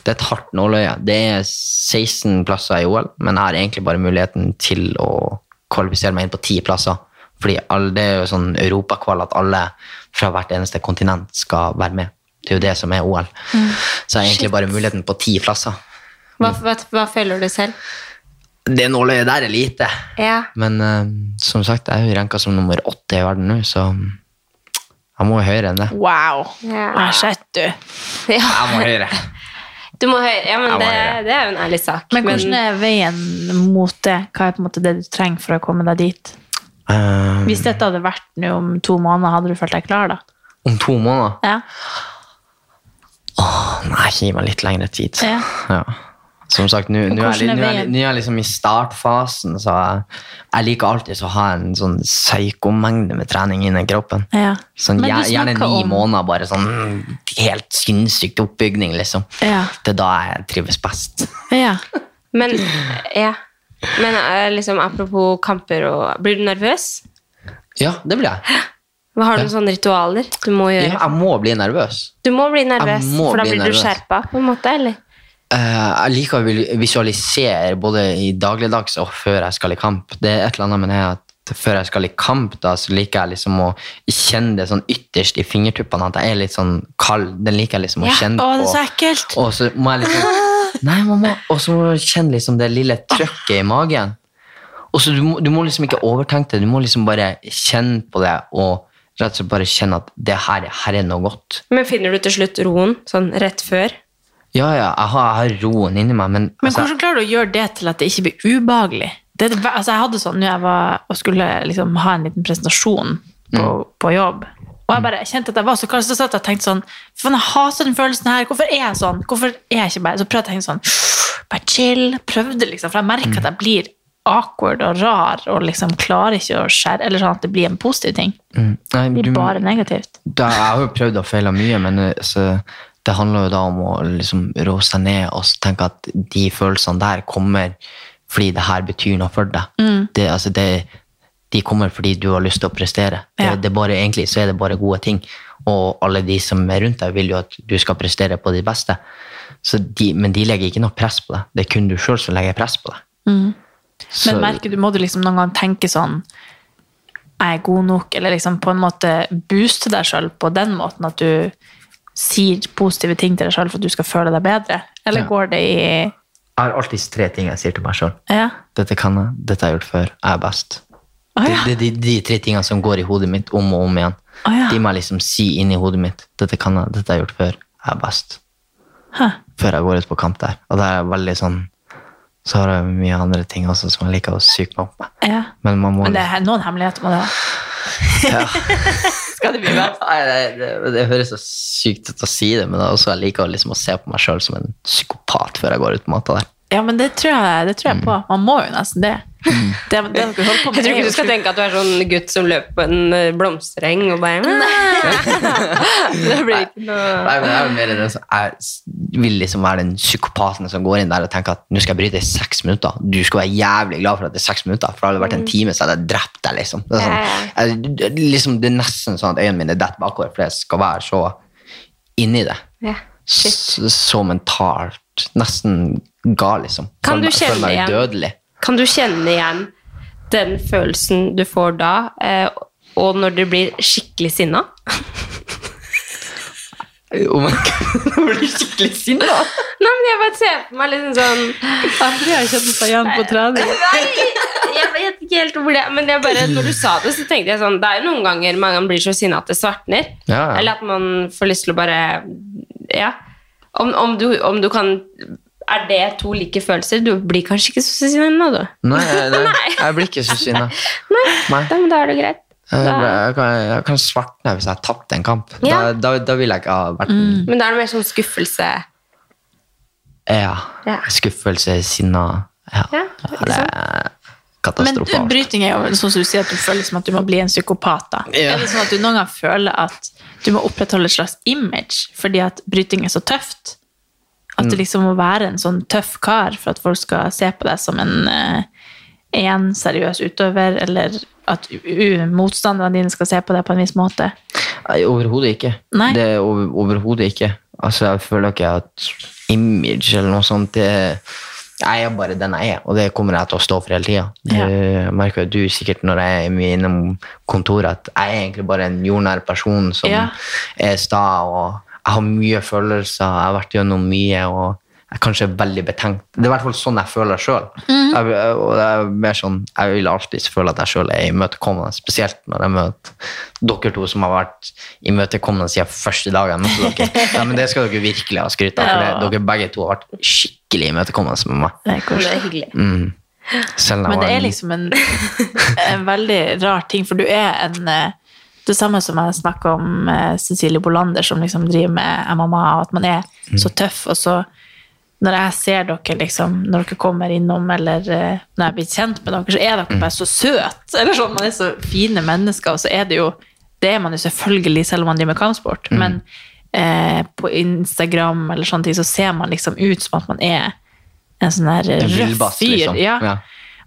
det er et hardt nåløye. Det er 16 plasser i OL, men jeg har egentlig bare muligheten til å kvalifisere meg inn på 10 plasser. Fordi alle, det er jo sånn europakval at alle fra hvert eneste kontinent skal være med. Det er jo det som er OL. Så jeg har egentlig bare muligheten på ti plasser. Hva, hva, hva føler du selv? Det nåløyet der er lite. Ja. Men uh, som sagt, jeg er jo ranka som nummer åtte i verden nå, så jeg må jo høyere enn det. Wow. Ja. Her sitter du. ja. Jeg må høyere. Du må høre. Ja, men det, det er jo en ærlig sak. Men hvordan er veien mot det? Hva er på en måte det du trenger for å komme deg dit? Eh, Hvis dette hadde vært nå om to måneder, hadde du følt deg klar da? om to måneder? Ja. Nei, gi meg litt lengre tid. Ja. Ja. Som sagt, nå er, er er, jeg liksom i startfasen, så jeg, jeg liker alltid å ha en sånn psykomengde med trening inni kroppen. ja. Sånn, jeg, gjerne ni om- måneder, bare sånn helt sinnssykt oppbygning, liksom. Ja. Det er da jeg trives best. ja. Men, ja. Men eh, liksom, apropos kamper og Blir du nervøs? Ja, det blir jeg. Hva Har du noen sånne ritualer du må Ja, gjøre? jeg må bli nervøs. Du må bli nervøs, må for da blir blir du nervøs. skjerpa, på en måte? eller? Eh, jeg liker å visualisere både i dagligdags og før jeg skal i kamp. Det er et eller annet med det at før jeg skal i kamp, da, så liker jeg liksom å kjenne det sånn ytterst i fingertuppene, at jeg er litt sånn kald. Den liker jeg liksom å Ja. kjenne Å, det er så ekkelt. Og så må jeg liksom Nei, mamma. Og så må du kjenne liksom det lille trøkket i magen. Og så du, må, du må liksom ikke overtenke det, du må liksom bare kjenne på det, og rett og slett bare kjenne at det her, her er noe godt. Men finner du til slutt roen sånn rett før? Ja, ja, jeg har, jeg har roen inni meg, men, Men altså, hvordan klarer du å gjøre det til at det ikke blir ubehagelig? Det, altså jeg hadde sånn når jeg var og skulle liksom ha en liten presentasjon på, på jobb. Og jeg bare kjente at jeg var så kald, så satt jeg og tenkte sånn Faen, jeg hater den følelsen her. Hvorfor er jeg sånn? Hvorfor er jeg ikke bare Så prøvde jeg å tenke sånn Bare chill. Prøvde, liksom. For jeg merker at jeg blir awkward og rar og liksom klarer ikke å skjære Eller sånn at det blir en positiv ting. Nei, Det du- blir bare negativt. da, jeg har jo prøvd og feila mye, men eh, så, det handler jo da om å liksom rå seg ned og tenke at de følelsene der kommer fordi det her betyr noe for deg. Mm. Det, altså det, de kommer fordi du har lyst til å prestere. Ja. det det bare, egentlig så er det bare gode ting. Og alle de som er rundt deg, vil jo at du skal prestere på ditt beste. Så de, men de legger ikke noe press på deg. Det er kun du sjøl som legger press på deg. Så- Men merker du, må du liksom noen gang tenke sånn Jeg er god nok, eller liksom på en måte booste deg sjøl på den måten at du sier positive ting til deg sjøl for at du skal føle deg bedre? Eller Ja. går det i Jeg har alltid tre ting jeg sier til meg sjøl. Ja. Dette kan jeg, dette har jeg gjort før, jeg er best. Å ja. Det, det, de, de tre tingene som går i hodet mitt om og om igjen. Ah, ja. De må jeg liksom si inni hodet mitt. Dette kan jeg, dette har jeg gjort før, jeg er best. Hæ. Før jeg går ut på kamp der. Og det er veldig sånn Så har jeg mye andre ting også som jeg liker å psyke meg opp med. ja. Men man må Men det er noen hemmeligheter med det. ja. skal det bli best. Nei, det, det, det høres så sykt ut å si det, men det er også jeg liker liksom å se på meg sjøl som en psykopat før jeg går ut på matta der. Ja, men det tror jeg, det tror jeg på. Man må jo nesten det. Det, det holder Jeg tror er ikke du skal tenke at du er sånn gutt som løper på en eh, blomstereng og bare Det blir ikke noe Nei, men jeg er jo mer den som jeg s- vil liksom være den psykopaten som går inn der og tenker at nå skal jeg bryte i seks minutter. Du skal være jævlig glad for at det er seks minutter, for hadde det vært en time, så hadde jeg drept deg, liksom. Det er, sånn, jeg, er liksom, det er nesten sånn at øynene mine detter bakover, for jeg skal være så inni det. Yeah. Så, så mentalt Nesten gal, liksom. Kan du kjenne igjen- udødelig. Kan du kjenne igjen den følelsen du får da, eh, og når du blir skikkelig sinna? Om jeg blir skikkelig sinna? Nei, men jeg bare ser på meg liksom sånn Aldri har jeg kjenner seg igjen på trening. Nei, jeg vet ikke helt hvor det Men er bare, når du sa det, så tenkte jeg sånn Det er jo noen ganger man blir så sinna at det svartner. Ja, ja. Eller at man får lyst til å bare Ja. Om, om, du, om du kan Er det to like følelser? Du blir kanskje ikke så sinna, du? Nei, nei, jeg blir ikke så sinna. Nei. Nei. Da, da er det greit. Da, jeg, kan, jeg kan svartne hvis jeg har tapt en kamp. Ja. Da, da, da vil jeg ikke ha vært men da er det mer sånn skuffelse. ja. Ja. skuffelse, sinna ja. Ja, Ja, det Men bryting er jo sånn som du sier at du føler som at du må bli en psykopat. da. Ja. Er det sånn at du noen gang føler at du må opprettholde et slags image fordi at bryting er så tøft? At Mm. du liksom må være en sånn tøff kar for at folk skal se på deg som en, én en seriøs utøver, eller at motstanderne dine skal se på deg på en viss måte? Overhodet ikke. Nei. Det er over, overhodet ikke. Altså, jeg føler ikke at image eller noe sånt det, Jeg er bare den jeg er, og det kommer jeg til å stå for hele tida. Ja. Jeg merker du sikkert når jeg er mye innom kontoret, at jeg er egentlig bare en jordnær person som Ja. er sta, og jeg har mye følelser, jeg har vært gjennom mye, og jeg er kanskje veldig betenkt. Det er i hvert fall sånn jeg føler sjøl. Mhm. Og det er mer sånn, jeg vil alltid føle at jeg sjøl er imøtekommende, spesielt når jeg møter dere to som har vært imøtekommende siden første dag jeg møtte dere. Ja, men det skal dere virkelig ha skryt av, for Ja. det- dere begge to har vært skikkelig imøtekommende med meg. Det er Det er hyggelig. Mm. Jeg Men det er liksom en, en veldig rar ting, for du er en eh, Det samme som jeg snakka om Cecilie Bolander, som liksom driver med MMA, og at man er så tøff, og så når jeg ser dere liksom, når dere kommer innom, eller eh, når jeg blir kjent med dere, så er dere bare så søte. Eller sånn, man er så fine mennesker, og så er det jo Det er man jo selvfølgelig, selv om man driver med kampsport, men eh, på Instagram eller sånne ting, så ser man liksom ut som at man er en sånn her røff fyr. liksom. Ja Ja.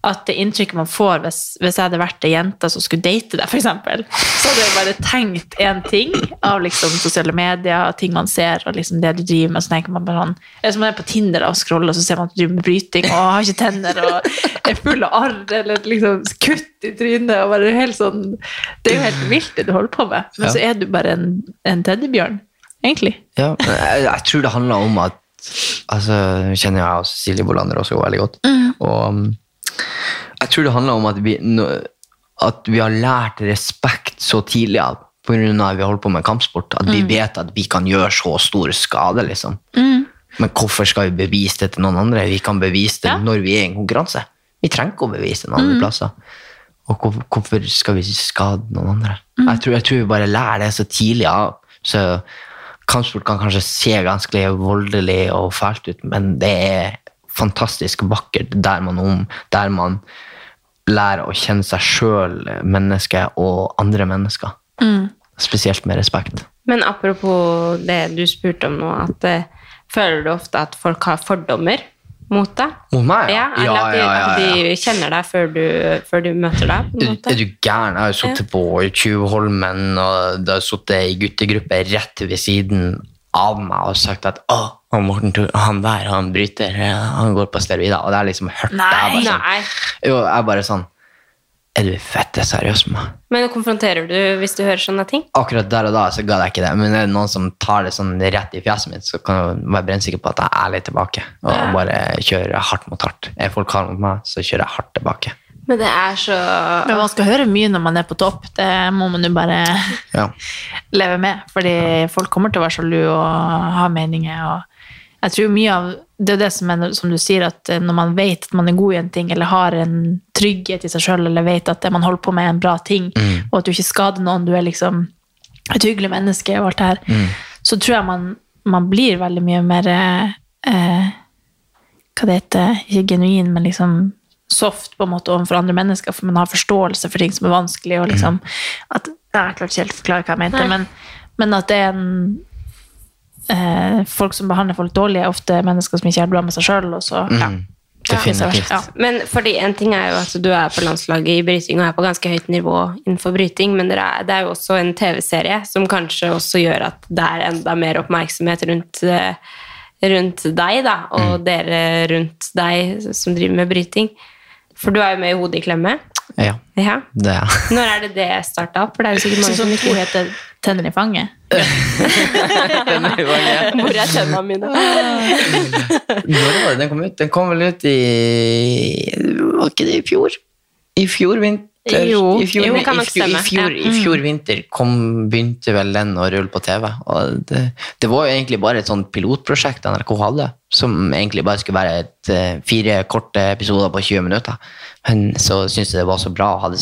At det inntrykket man får hvis, hvis jeg hadde vært ei jente som skulle date deg, eksempel, så hadde jeg bare tenkt én ting av liksom sosiale medier, ting man ser, og liksom det du driver med, så tenker man bare sånn Hvis man er på Tinder og scroller, så ser man at du driver med bryting og har ikke tenner og er full av arr eller liksom kutt i trynet og bare helt sånn Det er jo helt vilt, det du holder på med, men Ja. så er du bare en, en teddybjørn, egentlig. Ja, jeg, jeg tror det handler om at altså, kjenner jeg og Silje Bolander også veldig godt. Og um, jeg tror det handler om at vi, at vi har lært respekt så tidlig av på grunn av at vi holder på med kampsport. At vi vet at vi kan gjøre så stor skade, liksom. Men hvorfor skal vi bevise det til noen andre? Vi kan bevise det Ja. når vi er i en konkurranse. Vi trenger ikke å bevise det noen andre plasser. Og hvor, hvorfor skal vi skade noen andre? Jeg, tror, jeg tror vi bare lærer det så tidlig av. Så kampsport kan kanskje se ganske voldelig og fælt ut, men det er fantastisk vakkert der man, om, der man lærer å kjenne seg sjøl, mennesket, og andre mennesker. Spesielt med respekt. Men apropos det du spurte om nå, at uh, føler du ofte at folk har fordommer mot deg? Mot meg? Ja, eller at de, at de kjenner deg før du, før du møter deg? på en måte? er du gæren? Jeg har jo sittet på Tjuvholmen, og det har sittet ei guttegruppe rett ved siden av meg og sagt at å, han Morten Thor, han der, han bryter, han går på steroider. Og det er liksom hørt Nei, jeg bare sånn, Nei. Jo, jeg er bare sånn Er du fette seriøs med meg? Men konfronterer du hvis du hører sånne ting? Akkurat der og da så ga jeg ikke det, men er det noen som tar det sånn rett i fjeset mitt, så kan jeg være brennsikker på at jeg er ærlig tilbake og bare kjører hardt mot hardt. Er folk harde mot meg, så kjører jeg hardt tilbake. Men det er så Men man skal høre mye når man er på topp, det må man jo bare Ja. leve med. Fordi folk kommer til å være sjalu og ha meninger. Og jeg tror mye av det er det som er som du sier, at når man vet at man er god i en ting, eller har en trygghet i seg sjøl, eller vet at det man holder på med, er en bra ting, og at du ikke skader noen, du er liksom et hyggelig menneske og alt det her, Mm. så tror jeg man, man blir veldig mye mer eh, eh, Hva det heter Ikke genuin, men liksom soft på en måte overfor andre mennesker, for man har forståelse for ting som er vanskelig. og liksom at, Jeg klarte ikke helt å forklare hva jeg mente, men, men at det er en eh, Folk som behandler folk dårlig, er ofte mennesker som ikke er bra med seg sjøl. Så, ja. Mm. Definitivt. Ja. Men fordi en ting er jo at du er på landslaget i bryting og er på ganske høyt nivå innenfor bryting, men det er, det er jo også en TV-serie som kanskje også gjør at det er enda mer oppmerksomhet rundt, eh, rundt deg, da, og dere rundt deg som driver med bryting. For du er jo med i Hodet i klemme. Ja, Ja. det er Når er det det starta opp? For det er jo sikkert mange som ikke heter Tenner i fanget. Hvor er tennene mine? Når var det den kom ut? Den kom vel ut i Var ikke det i fjor? I fjor vinter Jo, i fjor, jo, kan nok stemme, I fjor, ja. i fjor vinter kom, begynte vel den å rulle på TV. Det, det var jo egentlig bare et sånt pilotprosjekt NRK hadde, som egentlig bare skulle være et, eh, fire korte episoder på 20 minutter. Men så syntes jeg det var så bra. Hadde,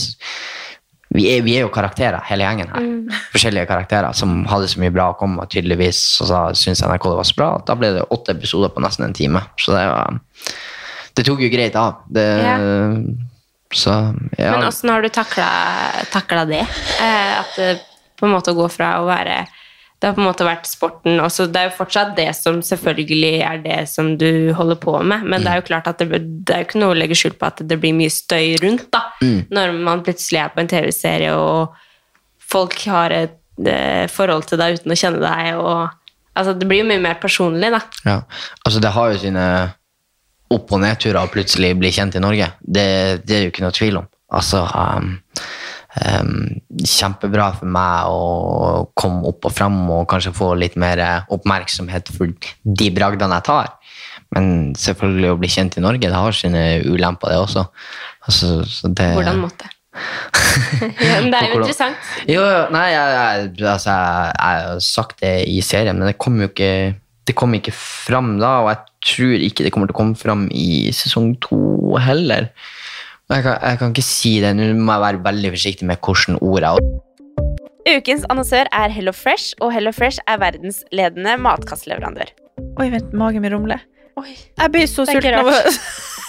vi, er, vi er jo karakterer, hele gjengen her. Forskjellige karakterer som hadde så mye bra å komme med, tydeligvis. Og så syntes NRK det var så bra da ble det åtte episoder på nesten en time. Så det var Det tok jo greit av. Det, Ja. Så ja. Men åssen har du takla det? Eh, at det på en måte går fra å være Det har på en måte vært sporten også, Det er jo fortsatt det som selvfølgelig er det som du holder på med, men det er jo klart at det, det er jo ikke noe å legge skjul på at det blir mye støy rundt, da. Når man plutselig er på en TV-serie, og folk har et eh, forhold til deg uten å kjenne deg, og Altså, det blir jo mye mer personlig, da. Ja, altså det har jo sine opp- og nedturer plutselig bli kjent i Norge. Det, det er jo ikke noe tvil om. Altså, um, um, kjempebra for meg å komme opp og frem og kanskje få litt mer oppmerksomhet for de bragdene jeg tar. Men selvfølgelig å bli kjent i Norge, det har sine ulemper det også. Altså, så det, Hvordan måtte? ja, men det er jo interessant. Jo, jo, nei, jeg, jeg, altså, jeg, jeg har sagt det i serien, men det kom jo ikke, det kom ikke fram da, og jeg tror ikke det kommer til å komme fram i sesong to heller. Jeg kan, jeg kan ikke si det, nå må jeg være veldig forsiktig med hvilke ord jeg Ukens annonsør er Hello Fresh, og Hello Fresh er verdensledende matkastleverandør. Oi, vent, magen min rumler. Oi. Jeg blir så sulten. av-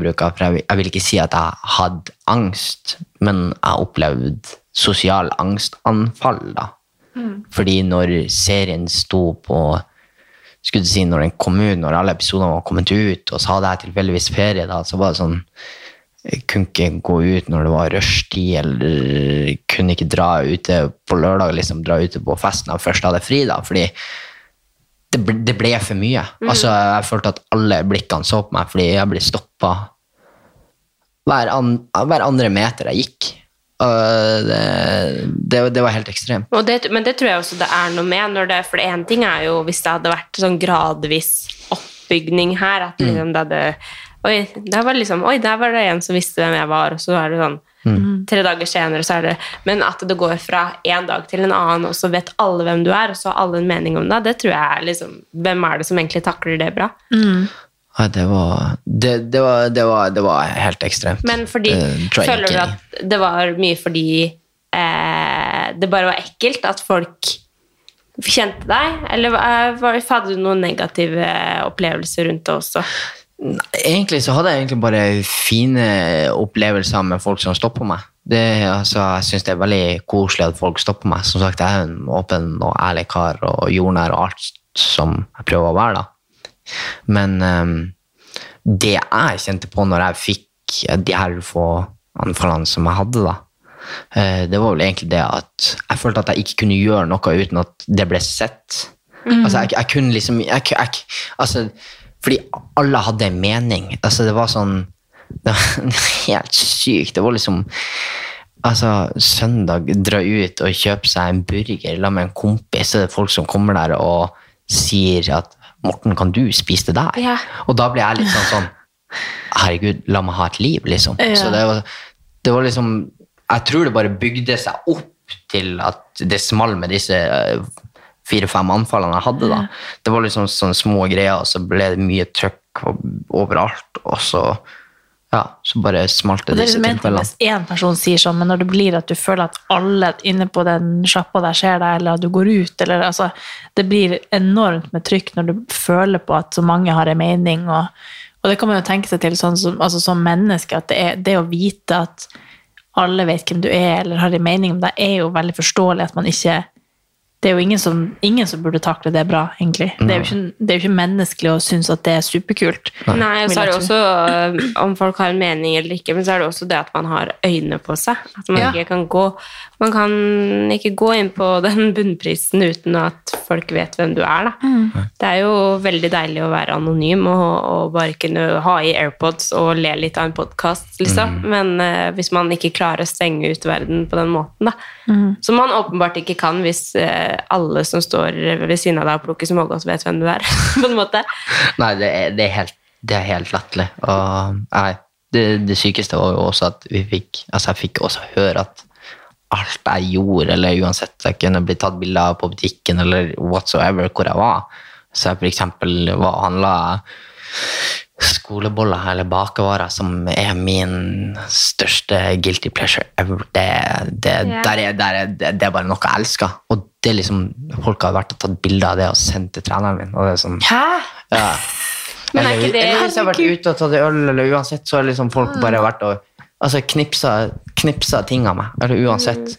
Bruker, for jeg, jeg vil ikke si at jeg hadde angst, men jeg opplevde sosial angstanfall da. Fordi når serien sto på, skulle du si, når den kom ut, når alle episodene var kommet ut, og så hadde jeg tilfeldigvis ferie da, så var det sånn, jeg kunne ikke gå ut når det var rushtid, eller kunne ikke dra ute på lørdag, liksom dra ute på festen da jeg først hadde fri da, fordi det ble, det ble for mye. Altså, jeg følte at alle blikkene så på meg fordi jeg ble stoppa hver, an, hver andre meter jeg gikk. Det, det, det var helt ekstremt. Men det tror jeg også det er noe med. For én ting er jo hvis det hadde vært sånn gradvis oppbygning her. At liksom det hadde Oi, der var, liksom, oi, der var det en som visste hvem jeg var, og så er det sånn tre dager senere, så er det Men at det går fra én dag til en annen, og så vet alle hvem du er, og så har alle en mening om deg, det tror jeg er liksom Hvem er det som egentlig takler det bra? Ja, det, var, det, det, var, det, var, det var helt ekstremt. Men fordi, Eh, føler du at det var mye fordi eh, det bare var ekkelt at folk kjente deg? Eller eh, hadde du noen negative opplevelser rundt det også? Egentlig så hadde jeg egentlig bare fine opplevelser med folk som stopper meg. Det, altså, jeg syns det er veldig koselig at folk stopper meg. Som sagt, jeg er en åpen og ærlig kar og jordnær og alt som jeg prøver å være. da. Men um, det jeg kjente på når jeg fikk de her få anfallene som jeg hadde, da, eh, det var vel egentlig det at jeg følte at jeg ikke kunne gjøre noe uten at det ble sett. Altså, jeg, jeg kunne liksom jeg, jeg, altså, Fordi alle hadde en mening. Altså, det var sånn Det var helt sykt. Det var liksom Altså, søndag, dra ut og kjøpe seg en burger la med en kompis, så er det folk som kommer der og sier at 'Morten, kan du spise det der?' Ja. Og da blir jeg litt sånn sånn Herregud, la meg ha et liv, liksom. Ja. Så det var, det var liksom Jeg tror det bare bygde seg opp til at det small med disse eh, fire-fem anfallene jeg hadde. da. Det var liksom sånne små greier, og så ble det mye trøkk overalt. Og så, ja, så bare smalt det det disse tilfellene. hvis én person sier sånn, men når det blir at du føler at alle inne på den sjappa der ser deg, eller at du går ut, eller altså Det blir enormt med trykk når du føler på at så mange har en mening, og, og det kan man jo tenke seg til sånn som, altså, som menneske, at det, er, det å vite at alle vet hvem du er, eller har en mening om deg, er jo veldig forståelig at man ikke det er jo ingen som, ingen som burde takle det bra, egentlig. Det er jo ikke, det er jo ikke menneskelig å synes at det er superkult. Nei, og så er det også øh, om folk har en mening eller ikke, men så er det også det at man har øyne på seg. At man Ja. ikke kan gå Man kan ikke gå inn på den bunnprisen uten at folk vet hvem du er, da. Mm. Det er jo veldig deilig å være anonym og, og bare kunne ha i AirPods og le litt av en podkast, liksom. Men uh, hvis man ikke klarer å stenge ut verden på den måten, da. Mm. Som man åpenbart ikke kan hvis øh, alle som står ved siden av deg og plukker smågodt, vet hvem du er, på en måte. Nei, det er, det er helt, det er helt latterlig. Og nei, det, det sykeste var jo også at vi fikk Altså, jeg fikk også høre at alt jeg gjorde, eller uansett jeg kunne bli tatt bilde av på butikken, eller whatsoever, hvor jeg var. Så jeg for eksempel var handla skoleboller eller bakevarer, som er min største guilty pleasure ever. Det, det, yeah. der er, der er, det, det er bare noe jeg elsker. Og det er liksom, folk har vært og tatt bilde av det og sendt til treneren min. Og det er sånn, Hæ? ja. Men er ikke det- eller hvis jeg har vært ute og tatt øl, eller uansett, så har liksom folk bare vært og altså, knipsa, knipsa ting av meg. Eller uansett.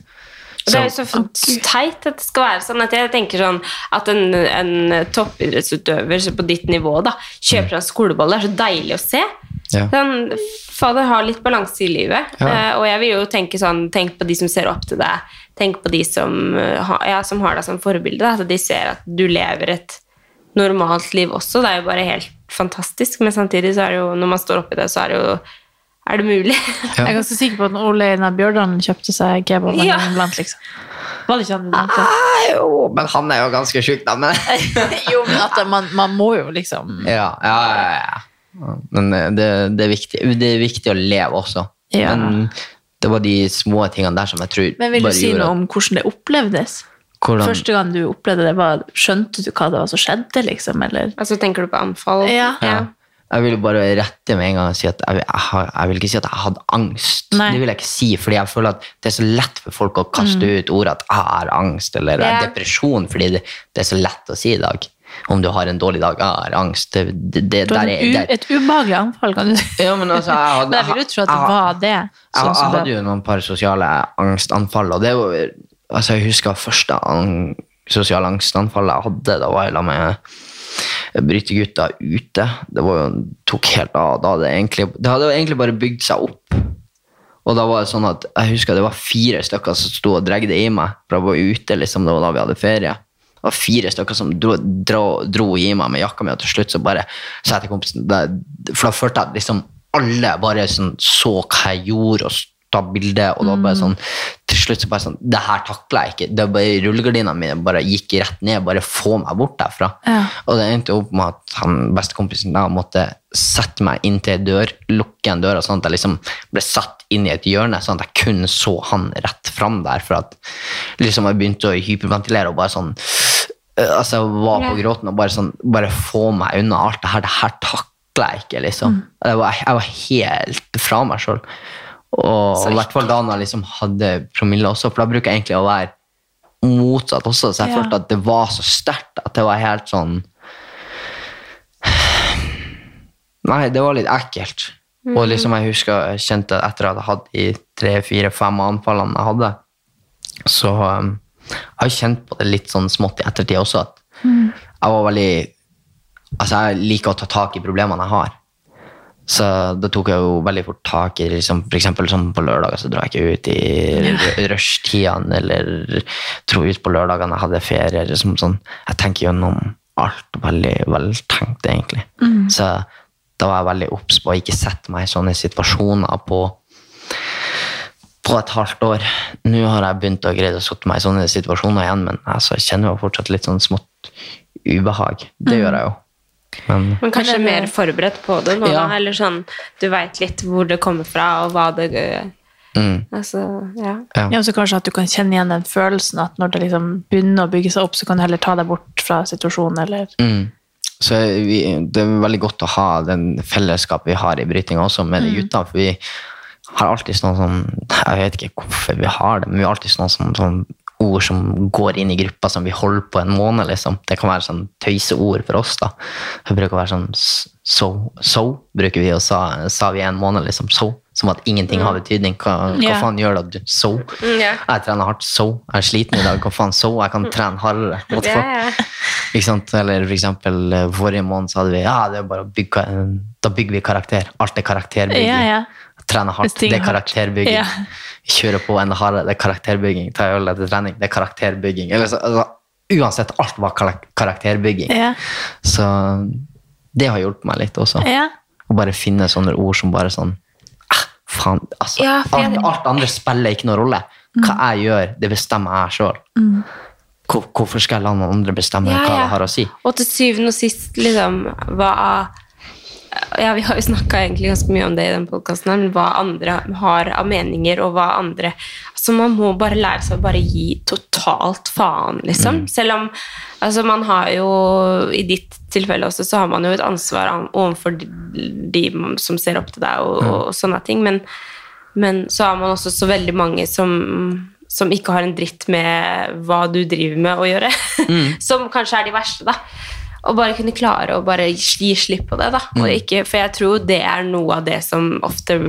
Det er jo så teit at det skal være sånn at jeg tenker sånn at en, en toppidrettsutøver på ditt nivå da, kjøper en skolebolle. Det er så deilig å se. Ja. Sånn, fader, ha litt balanse i livet. Ja. Eh, og jeg vil jo tenke sånn, tenk på de som ser opp til deg. Tenk på de som, eh, ja, som har deg som forbilde. Da, at de ser at du lever et normalt liv også. Det er jo bare helt fantastisk. Men samtidig så er det jo, når man står oppi det, så er det jo er det mulig. Jeg er ganske sikker på at Ole Einar Bjørdalen kjøpte seg kebab Ja. iblant, liksom. Var det ikke han iblant? Ah, jo, men han er jo ganske sjuk, da. Men Jo, men at man, man må jo liksom ja, ja, ja, ja. Men eh, det, det, er viktig, det er viktig å leve også. Ja. Men det var de små tingene der som jeg tror Men vil du bare si noe om hvordan det opplevdes? hvordan, Første gang du opplevde det, var, skjønte du hva det var som skjedde, liksom? Eller? Altså, tenker du på anfall? Ja. Ja. Jeg vil bare rette med en gang og si at jeg, jeg, jeg vil ikke si at jeg hadde angst. Nei. Det vil jeg ikke si, fordi jeg føler at det er så lett for folk å kaste ut ordet at jeg har angst eller Ja. depresjon, fordi det, det er så lett å si i dag. Om du har en dårlig dag, jeg har angst. Det, det, Du hadde er, der, et ubehagelig anfall, kan du si. ja, men altså, jeg hadde, jeg vil jo tro at det jeg- var det. jeg, Sånn jeg hadde jo noen par sosiale angstanfall, og det var altså Jeg husker første ang, sosiale angstanfallet jeg hadde. Da var jeg sammen med brytegutta ute. Det var jo, tok helt av. Da hadde det, egentlig, det hadde egentlig bare bygd seg opp. Og da var det sånn at jeg husker det var fire stykker som sto og dregde i meg. For jeg var ute, liksom, det var da vi hadde ferie. Det var fire stykker som dro, dro, dro i meg med jakka mi, og til slutt så bare sa jeg til kompisen det, For da følte jeg liksom alle bare sånn, så hva jeg gjorde, og ta bilde, og da bare sånn Til slutt så bare sånn Det her takla jeg ikke. Det bare Rullegardina mine bare gikk rett ned. Bare få meg bort derfra. Ja. Og det endte opp med at han bestekompisen da måtte sette meg inn til dør, lukke en dør, og sånn at jeg liksom ble satt inn i et hjørne, sånn at jeg kun så han rett fram der. For at liksom jeg begynte å hyperventilere og bare sånn Altså, jeg var på gråten og bare sånn Bare få meg unna alt det her. Det her takla jeg ikke, liksom. Jeg, var, jeg var helt fra meg sjøl. Og i hvert fall da når jeg liksom hadde promille også, for da bruker jeg egentlig å være motsatt også, så jeg Ja. følte at det var så sterkt at det var helt sånn Nei, det var litt ekkelt. Og liksom jeg husker jeg kjente etter at jeg hadde de tre, fire, fem anfallene jeg hadde, så um, jeg har kjent på det litt sånn smått i ettertid også, at jeg var veldig Altså, jeg liker å ta tak i problemene jeg har. Så da tok jeg jo veldig fort tak i liksom, For eksempel sånn på lørdager så drar jeg ikke ut i rushtidene, eller dro ut på lørdagene jeg hadde ferie. Liksom, sånn. Jeg tenker gjennom alt veldig veltenkt, egentlig. Så da var jeg veldig obs på å ikke sette meg i sånne situasjoner på på et halvt år. Nå har jeg begynt å greie å sette meg i sånne situasjoner igjen, men altså, jeg kjenner jo fortsatt litt sånn smått ubehag. Det gjør jeg jo. Men Men kanskje Men er det- mer forberedt på det nå, Ja. da? Eller sånn, du veit litt hvor det kommer fra, og hva det mm, Altså, ja. ja. Ja, og så kanskje at du kan kjenne igjen den følelsen at når det liksom begynner å bygge seg opp, så kan du heller ta deg bort fra situasjonen, eller Mm. Så vi, det er veldig godt å ha den fellesskapet vi har i brytinga også med de gutta. For vi har alltid sånn sånn Jeg vet ikke hvorfor vi har det, men vi har alltid sånn, sånn, sånn ord som går inn i gruppa som vi holder på en måned. liksom. Det kan være sånn tøyseord for oss. da. Det bruker å være sånn so, so bruker vi, og sa, sa vi en måned. liksom, so, Som at ingenting har betydning. Hva, hva yeah. faen gjør det at du so? Yeah. Jeg trener hardt, so. Jeg er sliten i dag. Hva faen, so? Jeg kan trene hardere. Yeah. Ikke sant? Eller for eksempel eh, forrige måned så hadde vi ja, det er bare å bygge, da bygger vi karakter. Alt er karakterbygging. Trene hardt, det er er karakterbygging. Ja. Kjøre på enda hardere, det er karakterbygging. Ta øl etter trening, det er karakterbygging. Eller, så, altså, uansett, alt var karakterbygging. Ja. Så det har hjulpet meg litt også. Ja. Å bare finne sånne ord som bare sånn ah, Faen, altså. Ja, alt, alt andre spiller ikke noen rolle. Hva jeg gjør, det bestemmer jeg sjøl. Hvorfor skal jeg la noen andre bestemme hva jeg har å si? Og til syvende og sist, liksom, hva ja, Vi har jo snakka ganske mye om det i den podkasten, hva andre har av meninger, og hva andre Altså, man må bare lære seg å bare gi totalt faen, liksom. Selv om Altså, man har jo I ditt tilfelle også, så har man jo et ansvar an- overfor de, som ser opp til deg, og, og sånne ting, men, men så har man også så veldig mange som som ikke har en dritt med hva du driver med å gjøre. som kanskje er de verste, da. Og bare kunne klare å bare gi slipp på det. da. Og ikke, for jeg tror det er noe av det som ofte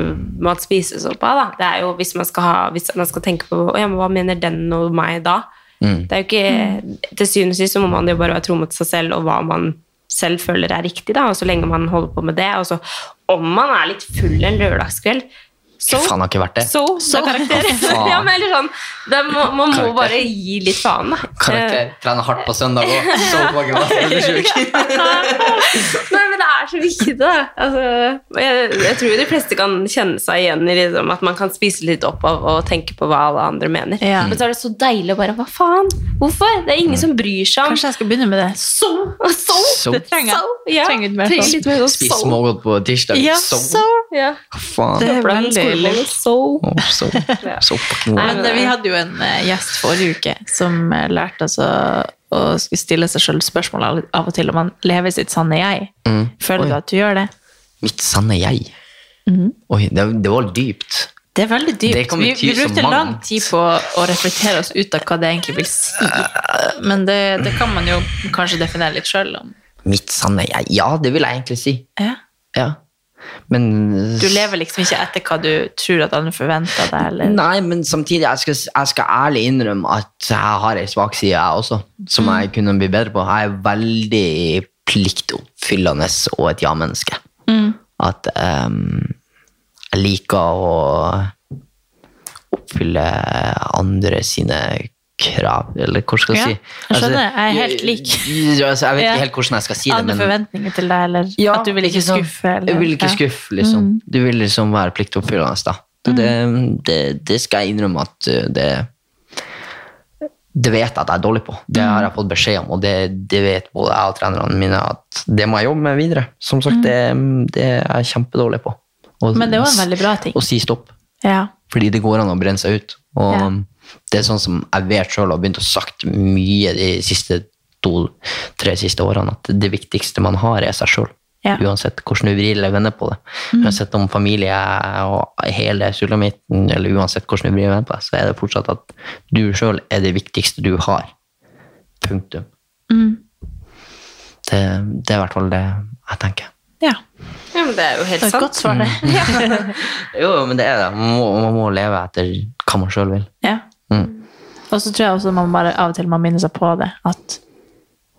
mat spises opp av. da. Det er jo Hvis man skal, ha, hvis man skal tenke på ja, hva mener den og meg da? Det er jo ikke, Til syvende og sist så må man jo bare være tro mot seg selv og hva man selv føler er riktig. da, og Så lenge man holder på med det. og så Om man er litt full en lørdagskveld, så Faen, har ikke vært det. så, så karakter. faen. ja, men eller sånn, det må, Man må bare gi litt faen, da. Karakter. Trene hardt på søndag òg. Så mange ganger er sjuk? Nei, men det er så viktig, da. Altså, jeg, jeg tror de fleste kan kjenne seg igjen i liksom, at man kan spise litt opp av å tenke på hva alle andre mener. Ja. Men så er det så deilig å bare Hva faen? Hvorfor? Det er ingen som bryr seg om Kanskje jeg skal begynne med det. så So! så. Så. Det trenger jeg. så. Ja. Trenger litt mer sånn. litt mer Spis så. smågodt på tirsdag. Ja, så. så. Ja. Hva faen? Det er veldig skoleboller, soul. Oh, Å, ja. Så Nei. Men eh, vi hadde jo en eh, gjest forrige uke som eh, lærte oss å, å stille seg selv spørsmål av av og til om man lever sitt sanne jeg. Føler Oi. du at du gjør det? Mitt sanne jeg. Oi, det, det var dypt. Det er veldig dypt. Vi, vi brukte lang tid på å reflektere oss ut av hva det egentlig vil si. Men det, det kan man jo kanskje definere litt sjøl om. Mitt sanne jeg. Ja, det vil jeg egentlig si. Ja. Ja. Men Du lever liksom ikke etter hva du tror at andre forventer deg, eller Nei, men samtidig, jeg skal, jeg skal ærlig innrømme at jeg har ei svak side, jeg også, som jeg kunne bli bedre på. Jeg er veldig pliktoppfyllende og et ja-menneske. At um, jeg liker å oppfylle andre sine krav, eller hva skal jeg Ja, si? jeg skjønner. Jeg er helt lik. Jeg, altså, jeg vet ikke helt hvordan jeg skal si det, Andre men forventninger til deg, eller Ja, at du vil ikke skuffe? Eller, Jeg vil ikke skuffe, liksom. Mm. Du vil liksom være pliktoppfyllende, da. Så det, det, det skal jeg innrømme at uh, det Det vet jeg at jeg er dårlig på. Det Mm. har jeg fått beskjed om, og det, det vet både jeg og trenerne mine at det må jeg jobbe med videre. Som sagt, det, det er jeg kjempedårlig på. Og- Mm. Men det var en veldig bra ting. Å si stopp. Ja. Fordi det går an å brenne seg ut. Og Ja. Det er sånn som jeg vet sjøl og har begynt å sagt mye de siste to-tre siste årene, at det viktigste man har, er seg sjøl. Ja. Uansett hvordan du vrir eller vender på det. Mm. Uansett om familie og hele sulamitten, eller uansett hvordan du vrir og vender på det, så er det fortsatt at du sjøl er det viktigste du har. Punktum. Mm. Det, det er i hvert fall det jeg tenker. ja. Ja, men det er jo helt Det er et sant. godt svar, det. Jo, men det er det. Man må, man må leve etter hva man sjøl vil. Ja. Mm. Og så tror jeg også man bare av og til må minne seg på det, at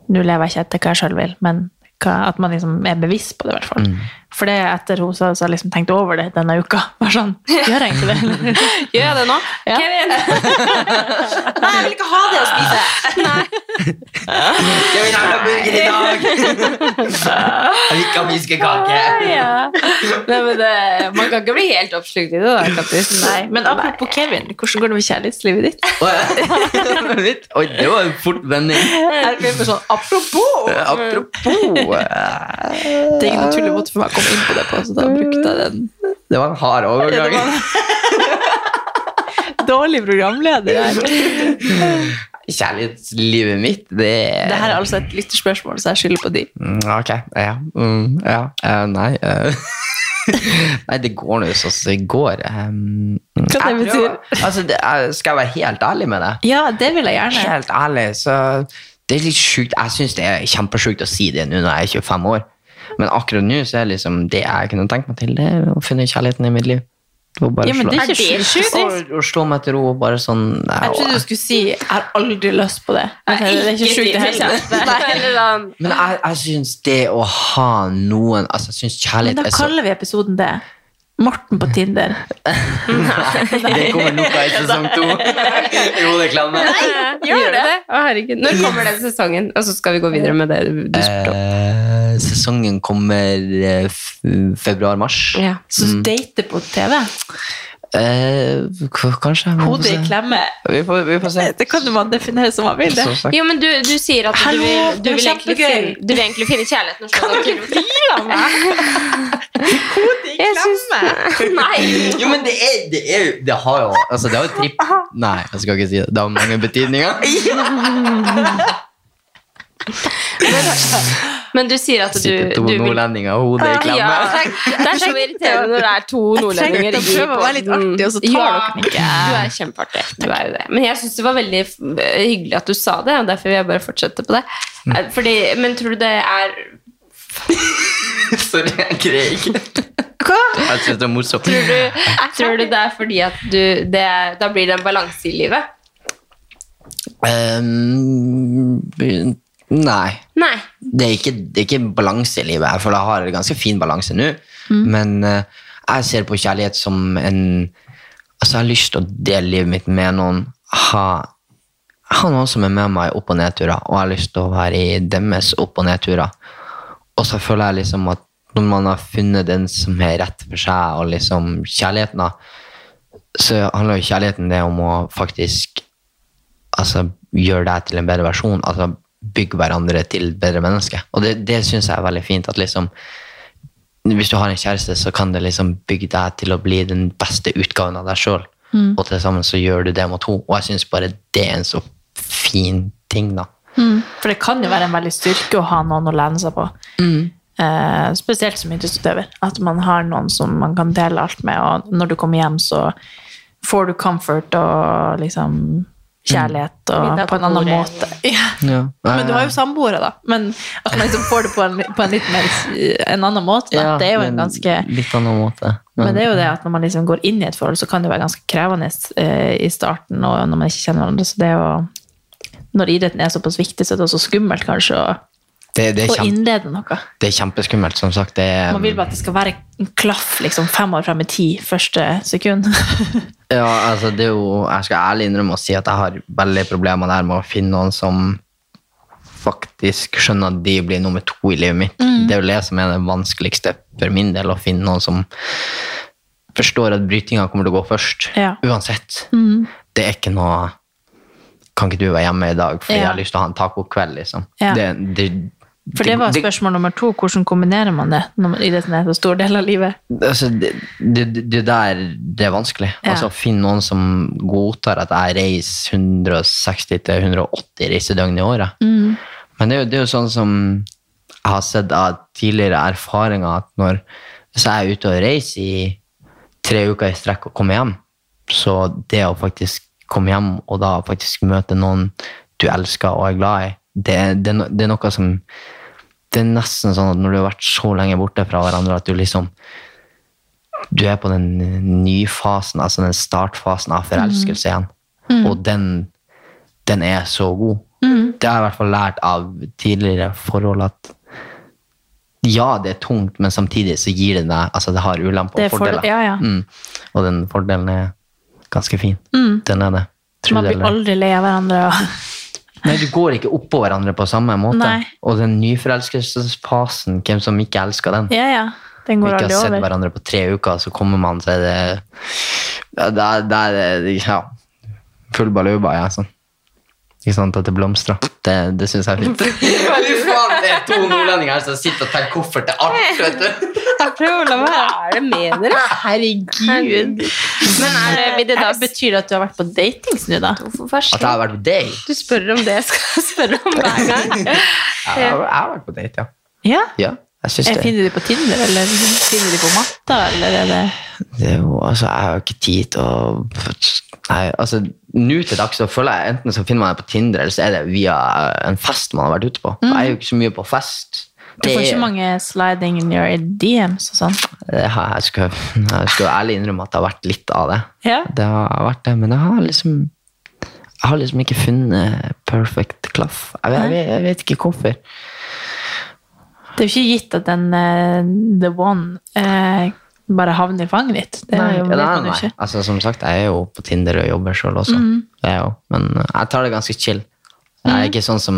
nå lever jeg ikke etter hva jeg sjøl vil, men hva, at man liksom er bevisst på det, i hvert fall. Mm. For det etter hun sa, så har jeg liksom tenkt over det denne uka. Bare sånn, gjør jeg egentlig det? Gjør jeg det nå? Ja. Kevin! Nei, jeg vil ikke ha det å spise. Jeg vil ha burger i dag! Jeg vil ikke ha fiskekake! ja. Nei, men det, man kan ikke bli helt oppslukt i det, da. Kattis. Nei, men apropos Kevin, hvordan går det med kjærlighetslivet ditt? Oi, det var en fort vending. Er det sånn, apropos! Apropos Det er ikke naturlig måte for meg å komme inn på det på, så da brukte jeg den. Det var en hard overgang. Dårlig programleder her. Kjærlighetslivet mitt, det Det her er altså et lytterspørsmål, så jeg skylder på de. Mm, Ok, ja. Mm, ja. Uh, nei Uh. Nei, det går nå sånn som det går. Um, Hva det jeg betyr? Altså, det, skal jeg være helt ærlig med deg? Ja, det vil jeg gjerne. Helt ærlig, så det er litt sjukt. Jeg syns det er kjempesjukt å si det nå når jeg er 25 år. Men akkurat nå så er liksom det jeg kunne tenkt meg til, det er å finne kjærligheten i mitt liv. Det bare Ja, men det er ikke sjukt. Og slå meg til ro og bare sånn nei, Jeg trodde du skulle si 'jeg har aldri lyst på det'. Men det er ikke sjukt, det heller. Nei. Men jeg, jeg syns det å ha noen Altså, jeg syns Men kjærlighet da er så kaller vi episoden det. Morten på Tinder. Det kommer nok av i sesong to. jo, det klemmer. Gjør det? Å, herregud. Når kommer den sesongen? Og så skal vi gå videre med det du spurte om. Eh, sesongen kommer eh, februar-mars. Ja. Så du dater på TV? Eh, kanskje. vi Hodet i klemme. Vi får, vi får se. Det kan man definere som man vil. det. Jo, men du, du sier at du Hallo, vil, du er vil, egentlig, finne, du vil egentlig finne kjærligheten slå deg til ro. Hodet i klemme! Nei. Jo, men det er, det er Det har jo Altså, det har jo tripp... Nei, jeg skal ikke si det. Det har mange betydninger. Men du sier at du, Sitter to du vil nordlendinger og hodet i klemme. Ja, det er så irriterende når det er to nordlendinger i prøve å være litt artig, og så tar ja, dere den ikke. Du er kjempeartig. Du er jo det. Men jeg syns det var veldig hyggelig at du sa det, og derfor vil jeg bare fortsette på det. Mm. Eh, Fordi, men tror du det er Sorry, jeg greier ikke. Hva? Jeg syns det er morsomt. Tror du, tror du det er fordi at du det Da blir det en balanse i livet? Um, nei. Nei. Det er, ikke, det er ikke balanse i livet. Jeg føler jeg har en ganske fin balanse nå. Men uh, jeg ser på kjærlighet som en Altså, jeg har lyst til å dele livet mitt med noen. Ha, ha noen som er med meg i opp- og nedturer, og jeg har lyst til å være i deres opp- og nedturer. Og så føler jeg liksom at når man har funnet den som er rett for seg, og liksom kjærligheten, da, så handler jo kjærligheten det om å faktisk altså, gjøre deg til en bedre versjon. Altså bygge hverandre til bedre mennesker. Og det, det syns jeg er veldig fint. at liksom hvis du har en kjæreste, så kan det liksom bygge deg til å bli den beste utgaven av deg sjøl. Og til sammen så gjør du det mot henne. Og jeg syns bare det er en så fin ting, da. Mm. For det kan jo være en veldig styrke å ha noen å lene seg på. Eh, spesielt som idrettsutøver. At man har noen som man kan dele alt med, og når du kommer hjem, så får du comfort og liksom kjærlighet og på en annen måte. Ja. Ja. Men du har jo samboere, da. Men at man liksom får det på en, på en litt mer en annen måte. Da. Det er jo en ganske Litt annen måte. men det er jo det at når man liksom går inn i et forhold, så kan det være ganske krevende eh, i starten, og når man ikke kjenner hverandre. Så det er jo Når idretten er såpass viktig, så er det også skummelt kanskje å Det, det, kjempe, innlede noe. det er kjempeskummelt, som sagt. Det er, Man vil bare at det skal være en klaff liksom, fem år frem i tid, første sekund. Ja, altså det er jo, jeg skal ærlig innrømme å si at jeg har veldig problemer der med å finne noen som faktisk skjønner at de blir nummer to i livet mitt. Mm. Det er jo det som er det vanskeligste for min del, å finne noen som forstår at brytinga kommer til å gå først. Ja. Uansett. Mm. Det er ikke noe Kan ikke du være hjemme i dag fordi jeg har lyst til å ha en tacokveld, liksom. Ja. Det, det, For det var spørsmål nummer to. Hvordan kombinerer man det når man- i det som er så stor del av livet? altså, det, det, det der det er vanskelig. Ja. Altså, Finn noen som godtar at jeg reiser 160-180 reisedøgn i året. Mm. Men det er, jo, det er jo sånn som jeg har sett av tidligere erfaringer, at når hvis jeg er ute og reiser i tre uker i strekk og kommer hjem, så det å faktisk komme hjem og da faktisk møte noen du elsker og er glad i, det, det, det er noe som Det er nesten sånn at når du har vært så lenge borte fra hverandre at du liksom Du er på den nyfasen, altså den startfasen av forelskelse igjen. Og den, den er så god. Det har jeg i hvert fall lært av tidligere forhold at ja, det er tungt, men samtidig så gir det deg Altså, det har ulemper og er for- fordeler. ja, ja. Mm. Og den fordelen er ganske fin. Mm. Den er det. Tror Man blir aldri lei av hverandre. Nei, du går ikke oppå hverandre på samme måte. Nei. Og den nyforelskelsesfasen, hvem som ikke elsker den? Ja, ja. Den Vi ikke har sett over. hverandre på tre uker, så kommer man, så er det ja, det er, det er, ja, full baluba, ja, sånn. Ikke sant, at det blomstrer. Det, det syns jeg er fint. Fy faen, det er to nordlendinger her som sitter og tar koffert til alt, vet du. Jeg prøver å la være. Hva er det med dere? Herregud. Men er det, vil det da Betyr det at du har vært på datings nå, da? At jeg har vært på date? Du spør om det jeg skal spørre om hver gang. Jeg har, jeg har vært på date, ja. Ja? Ja, jeg det. finner de på Tinder, eller finner de på matta, eller er det Det er jo, altså, jeg har ikke tid til å Nei, altså, nå til dags så føler jeg enten så finner man det på Tinder, eller så er det via en fest man har vært ute på. Jeg er jo ikke så mye på fest. Du får ikke mange sliding in your DMs og sånn? jeg, skal, jeg skal ærlig innrømme at det har vært litt av det. Ja. Det har vært det, men jeg har liksom jeg har liksom ikke funnet perfect klaff. Jeg jeg jeg vet ikke hvorfor. Det er jo ikke gitt at den uh, the one uh, bare havner i fanget ditt. Det er jo, Ja, nei, nei. ikke. Altså, som sagt, jeg er jo på Tinder og jobber sjøl også. Mm. Jeg jo, men uh, jeg tar det ganske chill. Jeg er er ikke sånn som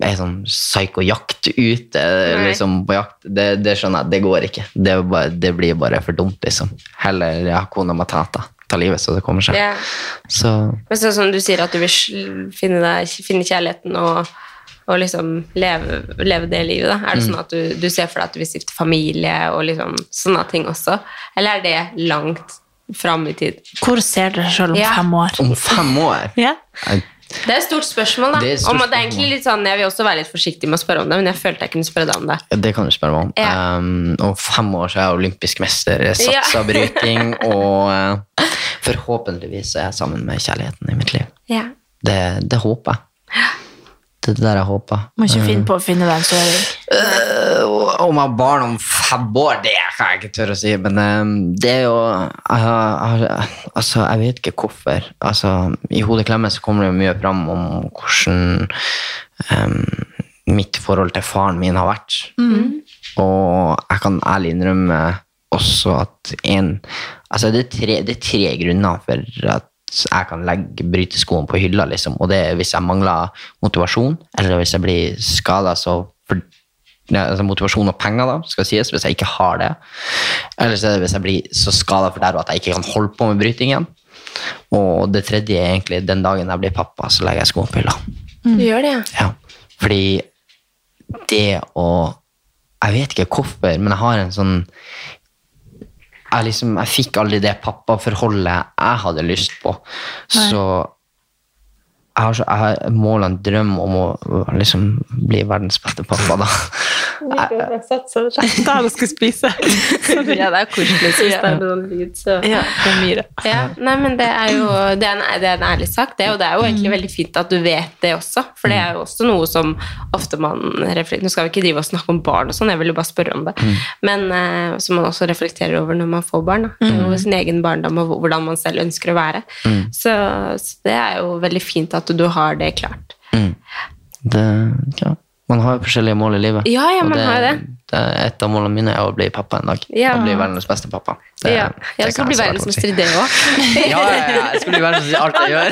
er sånn psyko-jakt ute. Liksom på jakt. Det, det skjønner jeg, det går ikke. Det, er bare, det blir bare for dumt, liksom. Heller ja, kona matata. Ta livet så det kommer seg. Yeah. Så Men sånn som du sier at du vil finne, deg, finne kjærligheten og, og liksom leve, leve det livet, da. Er det Mm. sånn at du, du ser for deg at du vil stifte familie og liksom sånne ting også? Eller er det langt fram i tid? Hvor ser dere selv om Ja. fem år? om fem år Ja. Det er et stort spørsmål, da. Det er stort Om det er egentlig litt sånn, Jeg vil også være litt forsiktig med å spørre om det, men jeg følte jeg kunne spørre deg om det. Det kan du spørre meg om. Ja. Um, om fem år så er jeg olympisk mester, satsa Ja. bryting, og uh, forhåpentligvis er jeg sammen med kjærligheten i mitt liv. Ja. Det, det håper jeg. Det er der jeg håper. Må ikke finne på å finne deg en søring. Uh, om jeg har barn om fem år, det kan jeg ikke tørre å si. Men um, det er jo jeg, jeg, Altså, jeg vet ikke hvorfor. Altså, I hodet klemmet så kommer det jo mye fram om hvordan um, mitt forhold til faren min har vært. Og jeg kan ærlig innrømme også at en Altså, det er tre, det er tre grunner for at jeg kan legge bryteskoen på hylla, liksom. Og det er hvis jeg mangler motivasjon, eller hvis jeg blir skada, så for, altså motivasjon og penger, da, skal sies, hvis jeg ikke har det. Eller så er det hvis jeg blir så skada for det at jeg ikke kan holde på med brytingen. Og det tredje er egentlig den dagen jeg blir pappa, så legger jeg skoen på hylla. Du gjør det, ja. Ja, fordi det å Jeg vet ikke hvorfor, men jeg har en sånn Jeg, liksom, jeg fikk aldri det pappaforholdet jeg hadde lyst på. Så jeg har, så, jeg har mål og en drøm om å liksom bli verdens beste pappa, da. Da du skulle spise. ja, det er koselig hvis det er sånn lyd, så Ja, det er mye. Ja, nei, men det er jo det er en, det er en ærlig sak, det, og det er jo egentlig veldig fint at du vet det også, for det er jo også noe som ofte man reflekterer Nå skal vi ikke drive og snakke om barn og sånn, jeg vil jo bare spørre om det, men uh, som man også reflekterer over når man får barn, da. Og sin egen barndom og hvordan man selv ønsker å være. Så, så det er jo veldig fint at du har det klart. Det, ja. Man har jo forskjellige mål i livet. Ja, ja, man man har det. det Et av målene mine er å bli pappa en dag. Ja. Bli verdens beste pappa. Det, ja, det blir jeg skal bli verdensmester i det òg. Ja, ja, ja. Jeg skal bli verdensmester i alt jeg gjør.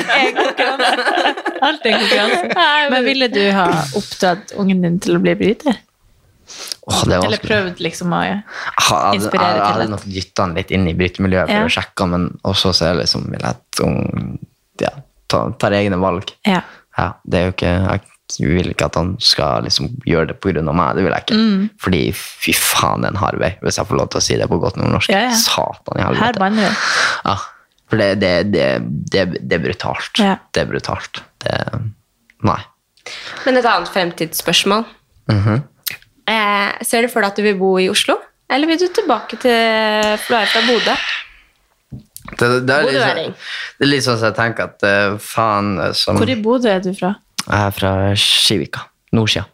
Alt er konkurranse. Men ville du ha oppdratt ungen din til å bli bryter? Oh, det er Eller prøvd liksom å inspirere til det? jeg, hadde nok dytta han litt inn i brytemiljøet for Ja. å sjekke, men også så er det liksom vil jeg at ja, tar, tar egne valg. Ja. Ja, det er jo ikke Jeg vil ikke at han skal liksom gjøre det pga. meg. Det vil jeg ikke. Mm. Fordi fy faen, det er en hard vei, hvis jeg får lov til å si det på godt nordnorsk. Ja, ja. Satan i Her helvete. Ja, for det, det, det, det, det er brutalt. Ja. Det er brutalt. Det, nei. Men et annet fremtidsspørsmål. Mhm. eh, ser du for deg at du vil bo i Oslo? Eller vil du tilbake til For du er fra Bodø? Det, det, er sånn- det er litt sånn som jeg tenker at uh, faen eh, som Hvor i Bodø er du fra? Jeg er fra Skivika. Nordsida.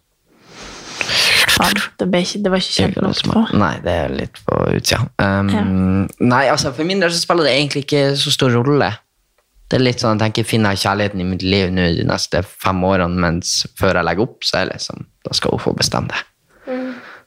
Det, ikke, det var ikke kjent nok på. Nei, det er litt på utsida. Um, Nei, altså for min del så spiller det egentlig ikke så stor rolle. Det er litt sånn, jeg tenker, Finner jeg kjærligheten i mitt liv nå de neste fem årene, mens før jeg legger opp, så er det liksom, da skal hun få bestemme det.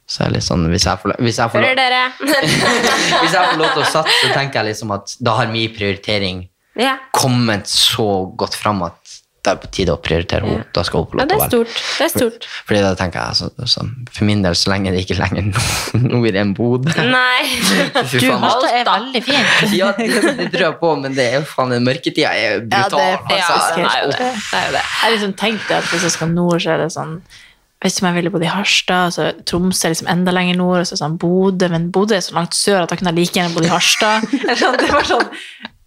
Så er det litt sånn, hvis jeg får, hvis jeg får, Hører dere? hvis jeg får lov til å satse, så tenker jeg liksom at da har min prioritering ja. kommet så godt fram at det er på tide å prioritere henne. Da skal hun få lov til å være. Det er stort. Fordi da tenker jeg, altså, så, For min del, så lenge det ikke lenger noe i den boden Nei. Fy Du, faen, Alta er veldig fint. Ja, det, det tror jeg på, men det er jo faen den mørketida er Ja, det er faktisk altså. ja, det er jo det. det. er jo det. Jeg har liksom tenkt at hvis jeg skal nord, så er det sånn Hvis om jeg ville bodd i Harstad, så Tromsø er liksom enda lenger nord, og så sånn Bodø, men Bodø er så langt sør at jeg kunne like gjerne bodd i Harstad. Sånn, det var sånn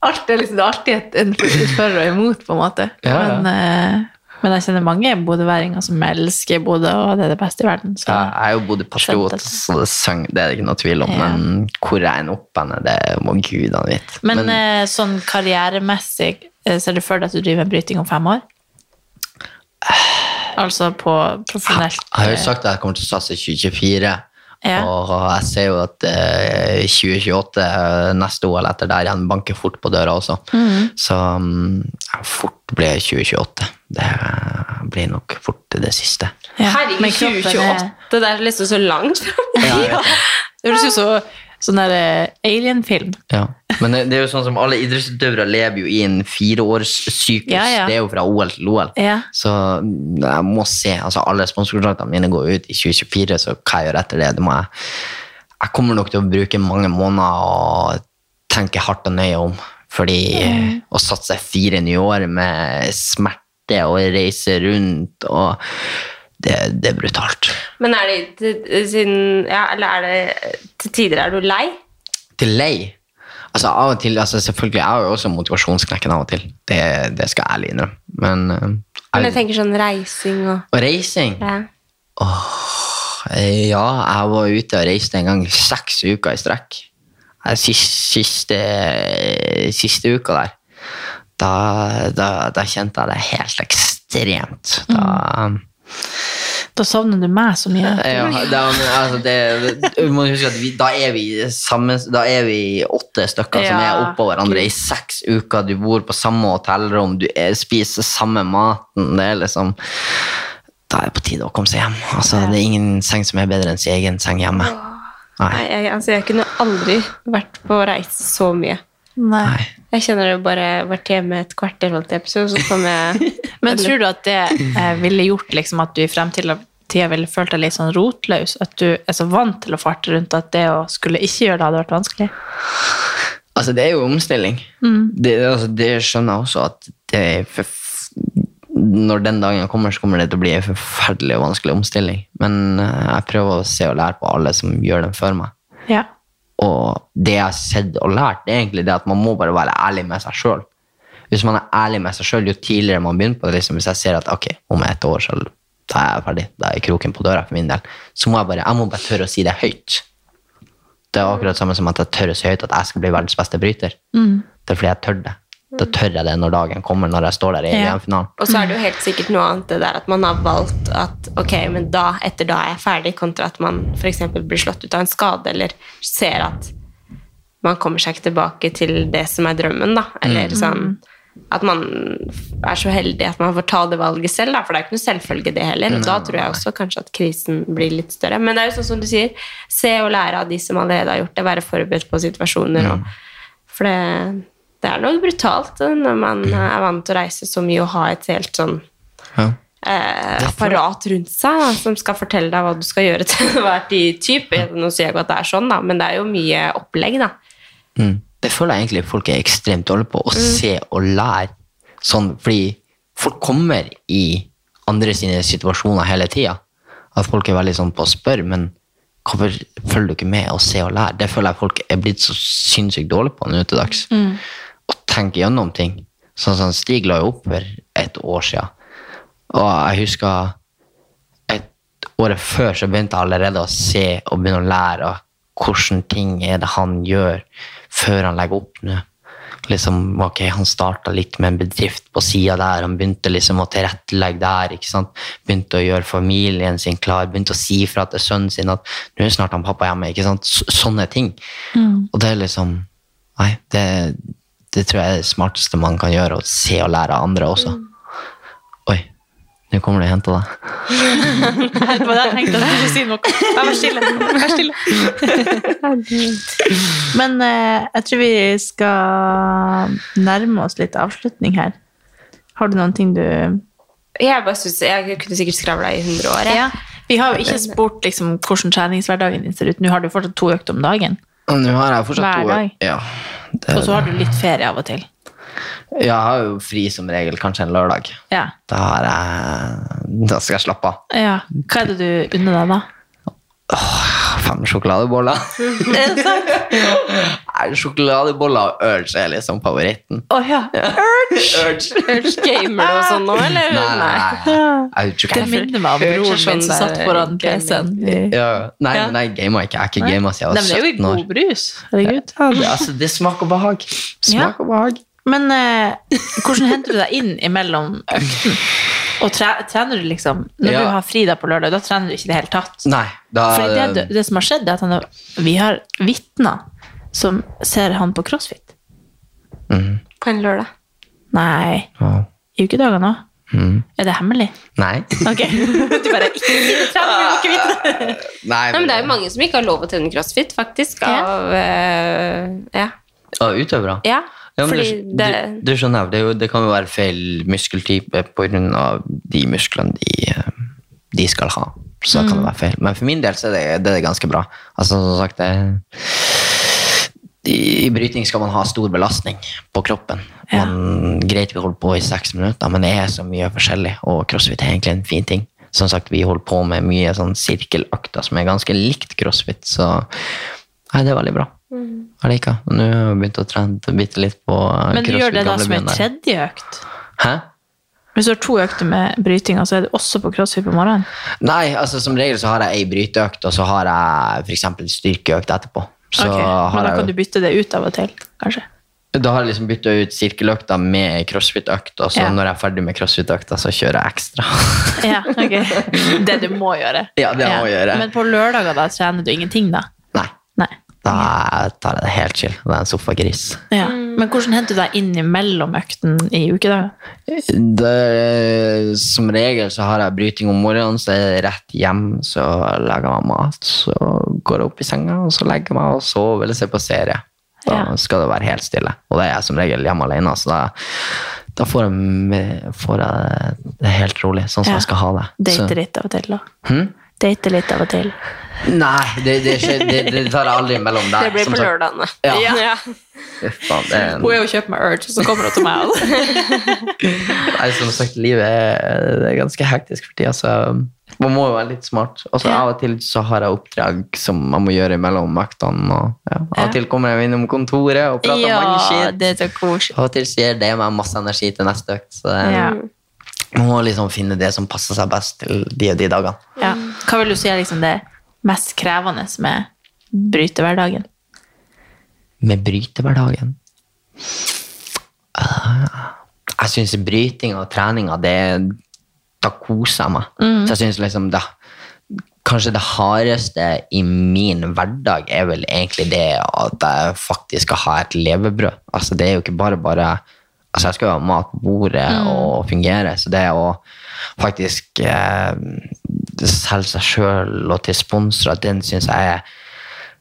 alt er liksom, Det er alltid et, en for og imot, på en måte. Ja, ja. Men, uh, men jeg kjenner mange bodøværinger som elsker Bodø, og det er det beste i verden. Så. Ja, jeg er jo Bodø-patriot, så det, søng, det er det ikke noe tvil om. Ja. Men hvor jeg ender opp henne, det må gudene vite. Men, eh, sånn karrieremessig, eh, ser du for deg at du driver med bryting om fem år? Altså på profesjonelt jeg har jo sagt at jeg kommer til å satse i 2024. Ja. Og jeg ser jo at eh, 2028, eh, neste OL etter der igjen, banker fort på døra også. Mm. Så um, fort blir 2028. Det blir nok fort det siste. Ja. Herregud, Men kroppen er- 2028. Det der er liksom så langt fram. Ja, det. Høres ut som sånn der eh, alien-film. Ja. Men det, det er jo sånn som alle idrettsutøvere lever jo i en fireårssyklus. Ja, ja. Det er jo fra OL til OL. Ja. Så jeg må se. altså Alle sponsorkontraktene mine går ut i 2024, så hva jeg gjør etter det, det må jeg Jeg kommer nok til å bruke mange måneder og tenke hardt og nøye om. Fordi å satse fire nye år med smerte og reise rundt og det, det er brutalt. Men er det til, siden, ja, eller er det til tider er du lei? til lei. Altså av og til, altså selvfølgelig, Jeg har jo også motivasjonsknekken av og til. Det, det skal jeg ærlig innrømme. Men uh, Men jeg, jeg tenker sånn reising og og reising ja. Åh, Ja, jeg var ute og reiste en gang seks uker i strekk. Eh, Siste, siste, siste uka der. Da, da, da kjente jeg det helt ekstremt. Da, Da savner du meg så mye. Ja, da, altså det, du må huske at vi, da, er vi sammen, da er vi åtte stykker som er oppå hverandre i seks uker. Du bor på samme hotellrom, du er, spiser samme maten. Det er liksom Da er det på tide å komme seg hjem. Altså, Det er ingen seng som er bedre enn sin egen seng hjemme. Nei, jeg, altså, jeg kunne aldri vært på reise så mye. Nei. Jeg kjenner det bare vært hjemme et kvarter, holdt jeg på, så så kom jeg Men tror du at det eh, ville gjort liksom, at du i fremtiden ville følt deg litt sånn rotløs? At du er så vant til å farte rundt at det å skulle ikke gjøre det, hadde vært vanskelig? Altså, det er jo omstilling. Det, altså, det skjønner jeg også at det er for, Når den dagen kommer, så kommer det til å bli en forferdelig og vanskelig omstilling. Men eh, jeg prøver å se og lære på alle som gjør den før meg. Ja. Og det jeg har sett og lært, det er egentlig det at man må bare være ærlig med seg sjøl. Hvis man er ærlig med seg sjøl, jo tidligere man begynner på det, liksom, hvis jeg ser at ok, om et år så da er jeg ferdig, da er kroken på døra for min del, så må jeg bare, jeg må bare tørre å si det høyt. Det er akkurat samme som at jeg tør å si høyt at jeg skal bli verdens beste bryter. Det er fordi jeg tør det. Da tør jeg det når dagen kommer, når jeg står der i Ja. EM-finalen. Og så er det jo helt sikkert noe annet det der at man har valgt at ok, men da, etter da er jeg ferdig, kontra at man f.eks. blir slått ut av en skade, eller ser at man kommer seg ikke tilbake til det som er drømmen, da. Eller sånn at man er så heldig at man får ta det valget selv, da, for det er ikke noe selvfølge det heller. Og da tror jeg også kanskje at krisen blir litt større. Men det er jo sånn som du sier, se og lære av de som allerede har gjort det, være forberedt på situasjoner. Og, for det, det er nok brutalt når man er vant til å reise så mye og ha et helt sånn Ja. eh, apparat rundt seg da, som skal fortelle deg hva du skal gjøre til enhver tid. Type. Nå sier jeg ikke at det er sånn, da, men det er jo mye opplegg, da. Mm. Det føler jeg egentlig folk er ekstremt dårlige på, å se og lære. Sånn, fordi folk kommer i andre sine situasjoner hele tida. At folk er veldig sånn på å spørre, men hvorfor følger du ikke med og se og lære? Det føler jeg folk er blitt så sinnssykt dårlige på nå til dags. Å tenke gjennom ting. Sånn som Stig la jo opp for et år siden. Og jeg husker et året før så begynte jeg allerede å se og begynne å lære hvordan ting er det han gjør før han legger opp nå. Liksom, ok, Han starta litt med en bedrift på sida der, han begynte liksom å tilrettelegge der. ikke sant? Begynte å gjøre familien sin klar, begynte å si fra til sønnen sin at nå er snart han pappa hjemme. ikke sant? Sånne ting. Og det er liksom Nei, det, det tror jeg er det smarteste man kan gjøre, å se og lære av andre også. Oi, nå kommer det og henter deg. Det var det jeg tenkte. Jeg skulle si noe. Vær stille. Vær stille. Men eh, jeg tror vi skal nærme oss litt avslutning her. Har du noen ting du Jeg bare synes, jeg kunne sikkert skravla i 100 år. Ja. Vi har jo ikke spurt liksom, hvordan treningshverdagen din ser ut. Nå har du fortsatt to økter om dagen. Nå har jeg fortsatt Hver dag? Ja, det, Og så har du litt ferie av og til. Ja, jeg har jo fri som regel, kanskje en lørdag. Ja. Da, har jeg, da skal jeg slappe av. ja. Hva er det du unner deg da? Fem sjokoladeboller. Er det sant? Nei, Sjokoladeboller og Urge er liksom favoritten. Å ja. Urge. Gamer og sånn nå, eller? Nei, nei, nei. Det minner meg om broren sånn min som satt foran PC-en. ja. Nei, Ja. men jeg gamer ikke. Jeg har ikke gama siden Nei, jeg men det er jo 17 år. god brus. Herregud. Ja, det, altså, det smaker behag. Smak og behag. Men eh, hvordan henter du deg inn imellom økten? Og tre, trener du liksom Når Ja. du har fri da på lørdag, da trener du ikke i det hele tatt? Nei, da Fordi det, det som har skjedd, er at han, har- vi har vitner som ser han på crossfit. Mm. På en lørdag. Nei, Ja. i ukedagene òg. Mm. Er det hemmelig? Nei. Ok. Du bare ikke si det, trener, vi må ikke vite det. Nei, Nei, men det er jo mange som ikke har lov å trene crossfit, faktisk. Ja. Uh, eh, ja. Av utøvere. ja. Ja, Fordi du, det du, du skjønner, det, jo, det kan jo være feil muskeltype pga. de musklene de, de skal ha. Så mm. kan det være feil. Men for min del så er det, det er ganske bra. Altså, som sagt, det, i, bryting skal man ha stor belastning på kroppen. Ja. Man, greit vi holder på i seks minutter, men det er så mye forskjellig, og crossfit er egentlig en fin ting. Som sagt, vi holder på med mye sånn sirkelakter som er ganske likt crossfit, så nei, det er veldig bra. Jeg liker. Nå har jeg begynt å trene bitte litt på Men du gjør det da som en tredje økt? Hæ? Hvis du har to økter med bryting, så er det også på crossfit på morgenen? Nei, altså som regel så har jeg ei bryteøkt, og så har jeg eksempel styrkeøkt etterpå. Så Ok, har Men da jeg, kan du bytte det ut av og til, kanskje? da har jeg liksom bytta ut sirkeløkta med crossfit-økt, og så Ja. når jeg er ferdig med crossfit-økta, så kjører jeg ekstra. Ja, ok. Det du må gjøre. Ja, det må gjøre. Men på lørdager da trener du ingenting, da? Da tar jeg det helt chill. Det er en sofagris. Ja. Men hvordan henter du deg inn mellom økten i ukedager? Som regel så har jeg bryting om morgenen, så er det rett hjem, så lager jeg meg mat, så går jeg opp i senga, og så legger jeg meg og sover eller ser på serie. Da Ja. skal det være helt stille. Og det er jeg som regel hjemme alene, så da, da får, jeg, får jeg det helt rolig, sånn som Ja. jeg skal ha det. Date litt av og til, da? Hmm? Date litt av og til. Nei, det, det, skjer, det, det tar jeg aldri mellom der. Det blir som på lørdagene. Ja. Ja. ja. faen, en- Hun er jo kjøpt meg Urge, så kommer hun til meg. Nei, som sagt, livet er, det er ganske hektisk for tida, så man må jo være litt smart. Og så av og til så har jeg oppdrag som man må gjøre mellom vaktene. Og, ja. Av og til kommer jeg innom kontoret og prater Ja, mange shit. det så koselig. Av og til så gir det meg masse energi til neste økt. Så det, Ja. man må liksom finne det som passer seg best til de og de dagene. Ja. Hva vil du si er liksom det mest krevende med brytehverdagen? Med brytehverdagen Ah, Jeg syns bryting og treninga, det Da koser jeg meg. Så jeg synes liksom da Kanskje det hardeste i min hverdag er vel egentlig det at jeg faktisk skal ha et levebrød. Altså Det er jo ikke bare bare Altså, jeg skal jo ha mat på bordet Mm. og fungere, så det å faktisk eh, selge seg sjøl og til sponsorer, den syns jeg er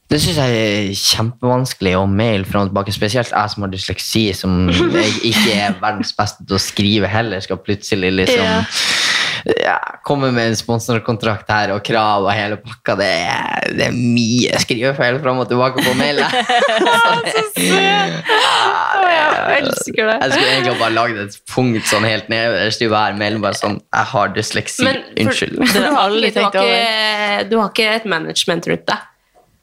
det syns jeg er kjempevanskelig å maile fram og tilbake. Spesielt jeg som har dysleksi, som ikke er verdens beste til å skrive heller, skal plutselig liksom Ja. Ja, komme med en sponsorkontrakt her og krav og hele pakka. Det er, det er mye skrivefeil fram og tilbake på mailet. Å, jeg elsker det. Jeg skulle egentlig bare lagd et punkt sånn helt nederst i hver mail. Bare sånn Jeg har dysleksi. Men for- Unnskyld. Du, har ikke, du har ikke et management rundt deg?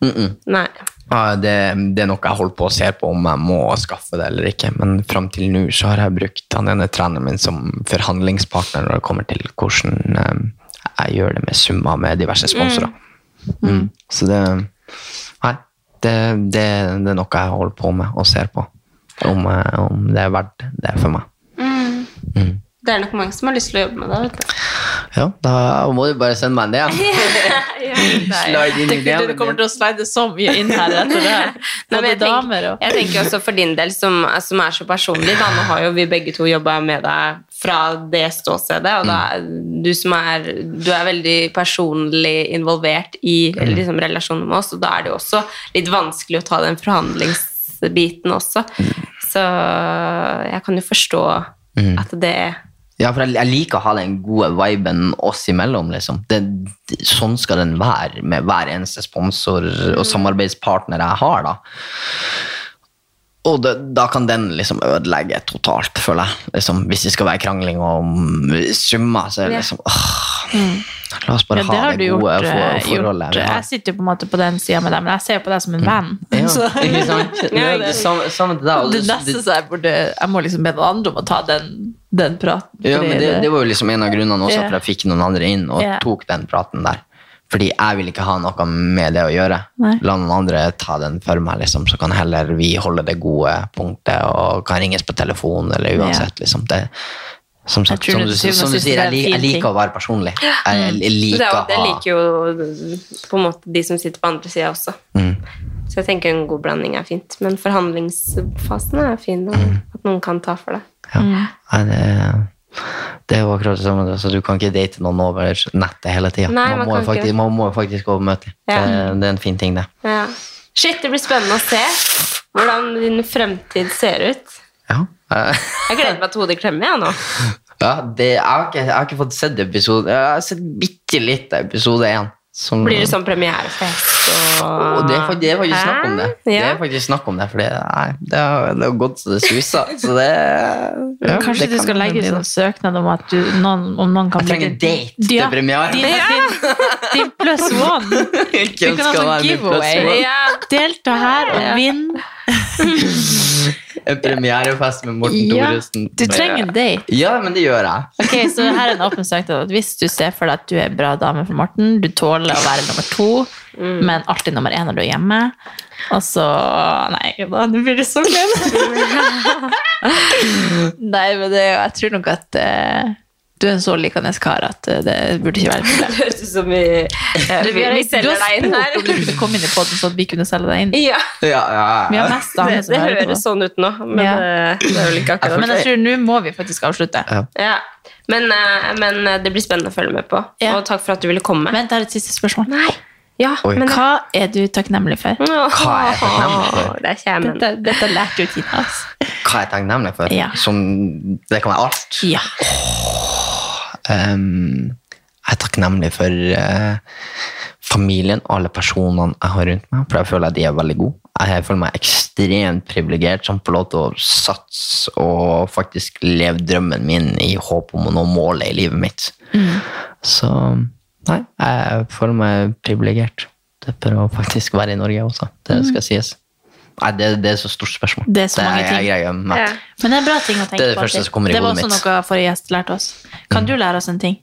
Mm -mm. Nei. Ja, det, det er noe jeg holder på å se på om jeg må skaffe det eller ikke. Men fram til nå så har jeg brukt han ene treneren min som forhandlingspartner når det kommer til hvordan eh, jeg gjør det med summer med diverse sponsorer. Mm. Så det Nei, det, det, det er noe jeg holder på med og ser på. Om, eh, om det er verdt det for meg. Mm. Mm. Det er nok mange som har lyst til å jobbe med det. vet du. Ja, da må du bare sende meg en DM. Slide inn i Tenker du kommer til å slide så mye inn her etter det? Nei, Både jeg, damer og jeg tenker også for din del, som, som er så personlig, da, nå har jo vi begge to jobba med deg fra det ståstedet, og da, du som er du er veldig personlig involvert i liksom, relasjonen med oss, og da er det jo også litt vanskelig å ta den forhandlingsbiten også. Så jeg kan jo forstå Mm. at det Ja, for jeg, jeg liker å ha den gode viben oss imellom, liksom. Det, det, sånn skal den være med hver eneste sponsor og samarbeidspartner jeg har, da. Og det, da kan den liksom ødelegge totalt, føler jeg. Liksom, hvis det skal være krangling om summer, så er det liksom åh, La oss bare Ja, ha det gode gjort. for, eh, forholdet gjort. Jeg sitter jo på en måte på den sida med deg, men jeg ser jo på deg som en venn. Ja, Så ikke sant? Det- Samme til deg. det det- neste så jeg burde Jeg må liksom be noen andre om å ta den, den praten. Ja, men det, det var jo liksom en av grunnene også yeah. for jeg fikk noen andre inn og yeah. tok den praten der. Fordi jeg vil ikke ha noe med det å gjøre. Nei. La noen andre ta den for meg, liksom, så kan heller vi holde det gode punktet og kan ringes på telefon eller uansett. Liksom. Det, som sagt, som du, som du sier, er jeg, lik- jeg liker å være personlig. Jeg, jeg liker er jo- det liker jo på en måte de som sitter på andre sida også. Mm. Så jeg tenker en god blanding er fint. Men forhandlingsfasen er fin, og Mm. at noen kan ta for deg. Nei, det, det er jo akkurat det samme. Så du kan ikke date noen over nettet hele tida. Man, man faktisk- man må faktisk gå møtelig. Ja. Det, det er en fin ting, det. Ja. Shit, det blir spennende å se hvordan din fremtid ser ut. Ja. Jeg gleder meg til hodet klemmer, jeg nå. Ja, det, jeg, har ikke, jeg har ikke fått sett episode Jeg har sett bitte litt episode én. Som, Blir det sånn premierefest og Og det er faktisk, det er faktisk snakk om det. Ja. Det er faktisk snakk om det, for det, nei, det, har, det har gått så det suser. Så det ja, Kanskje det du kan skal legge ut en søknad om at du, noen, om noen kan Jeg trenger en date til Ja, premiere. Din, din, pluss one. Du kan ha sånn giveaway. Ja. Delta her og vinn. En premierefest med Morten Ja, Thoresen. du trenger en date. Ja, men det gjør jeg. Ok, så her er en åpen søknad. at Hvis du ser for deg at du er en bra dame for Morten, du tåler å være nummer to, men alltid nummer én når du er hjemme, og så Nei, da nå blir det så glemt. Nei, men det, jeg tror nok at eh, du er en så likende kar at eh, det burde ikke være et problem. Det høres ut som vi, eh, vi, vi selger deg inn her. du kunne komme inn i podden så vi kunne selge deg inn. Ja, Ja, ja, Vi ja. har det, det høres sånn ut nå, men Ja. eh, det er vel ikke akkurat Men jeg tror nå må vi faktisk avslutte. Ja. Men, men det blir spennende å følge med på. Ja. Og takk for at du ville komme. Vent, det er et siste spørsmål. ja, men Hva er du takknemlig for? Hva er jeg takknemlig for? Det. Dette, dette lærte jo Tina. Altså. Hva er jeg takknemlig for? Ja. Som, det kan være alt. Ja. Ehm, jeg er takknemlig for eh, familien og alle personene jeg har rundt meg, for jeg føler at de er veldig gode. Jeg føler meg ekstremt privilegert som får lov til å satse og faktisk leve drømmen min i håp om å nå målet i livet mitt. Så nei, jeg føler meg privilegert for å faktisk være i Norge også. Det skal sies. Nei, det, det er så stort spørsmål. Det er så mange ting. Jeg, jeg, jeg, Ja. Men det er bra ting å tenke Det er det på. første som kommer i det var også mitt. Mm. noe forrige gjest lærte oss. Kan du lære oss en ting?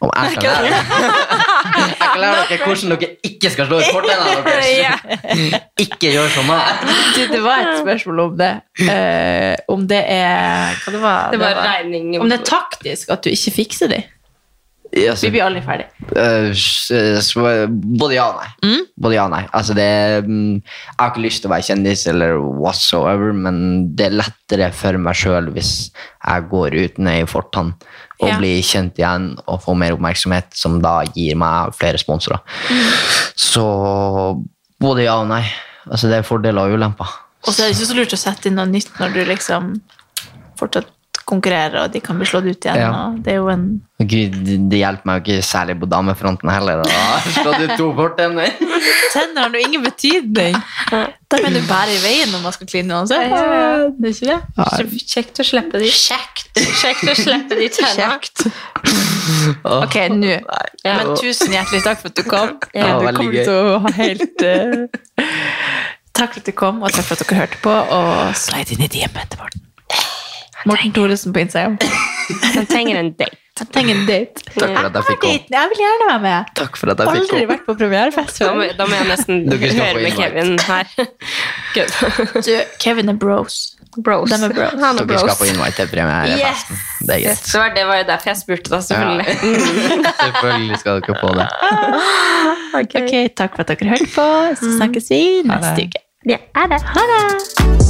Om jeg kan lære Jeg kan lære dere hvordan dere ikke skal slå ut fortennene deres. Ikke gjør som meg. Det var et spørsmål om det. Uh, om det er Hva det var? Det var regning Om det er taktisk at du ikke fikser de. Så- Vi blir aldri ferdig. Uh, både ja og nei. Både ja og nei. Altså det, mm, jeg har ikke lyst til å være kjendis, eller whatsoever, men det er lettere for meg sjøl hvis jeg går ut ned i fortann og Ja. blir kjent igjen og får mer oppmerksomhet, som da gir meg flere sponsorer. Så både ja og nei. Altså det er fordeler og ulemper. Og så er det ikke så lurt å sette inn noe nytt når du liksom fortsatt konkurrerer, og de kan bli slått ut igjen. Ja. Og det er jo en Gud, det hjelper meg jo ikke særlig på damefronten heller. Da slå du to fortenner. Tenner har jo ingen betydning. Da kan du bære i veien når man skal kline uansett. Ja. Det er ikke det? Kjekt å slippe de Kjekt. Kjekt å slippe de tennene. Kjekt. Ok, nå. Men tusen hjertelig takk for at du kom. Ja, du kommer gøy. til å ha helt eh, Takk for at du kom, og takk for at dere hørte på. Og slide inn i DM etter Morten. Morten Thoresen på Instagram. Han trenger en date. Jeg trenger en date. Takk for at jeg fikk komme. Jeg vil gjerne være med. Takk for at jeg fikk Aldri vært på premierefest før. da må jeg nesten høre med. Kevin her. Du, Kevin er bros. Bros. De er bros. Han er Dere skal bros. få invite til premierefesten. Det er greit. Det var, det var jo derfor jeg spurte, da, selvfølgelig. Selvfølgelig skal dere få det. Ok, takk for at dere hørte på. Så snakkes vi neste uke. Ja, er det. Ha det!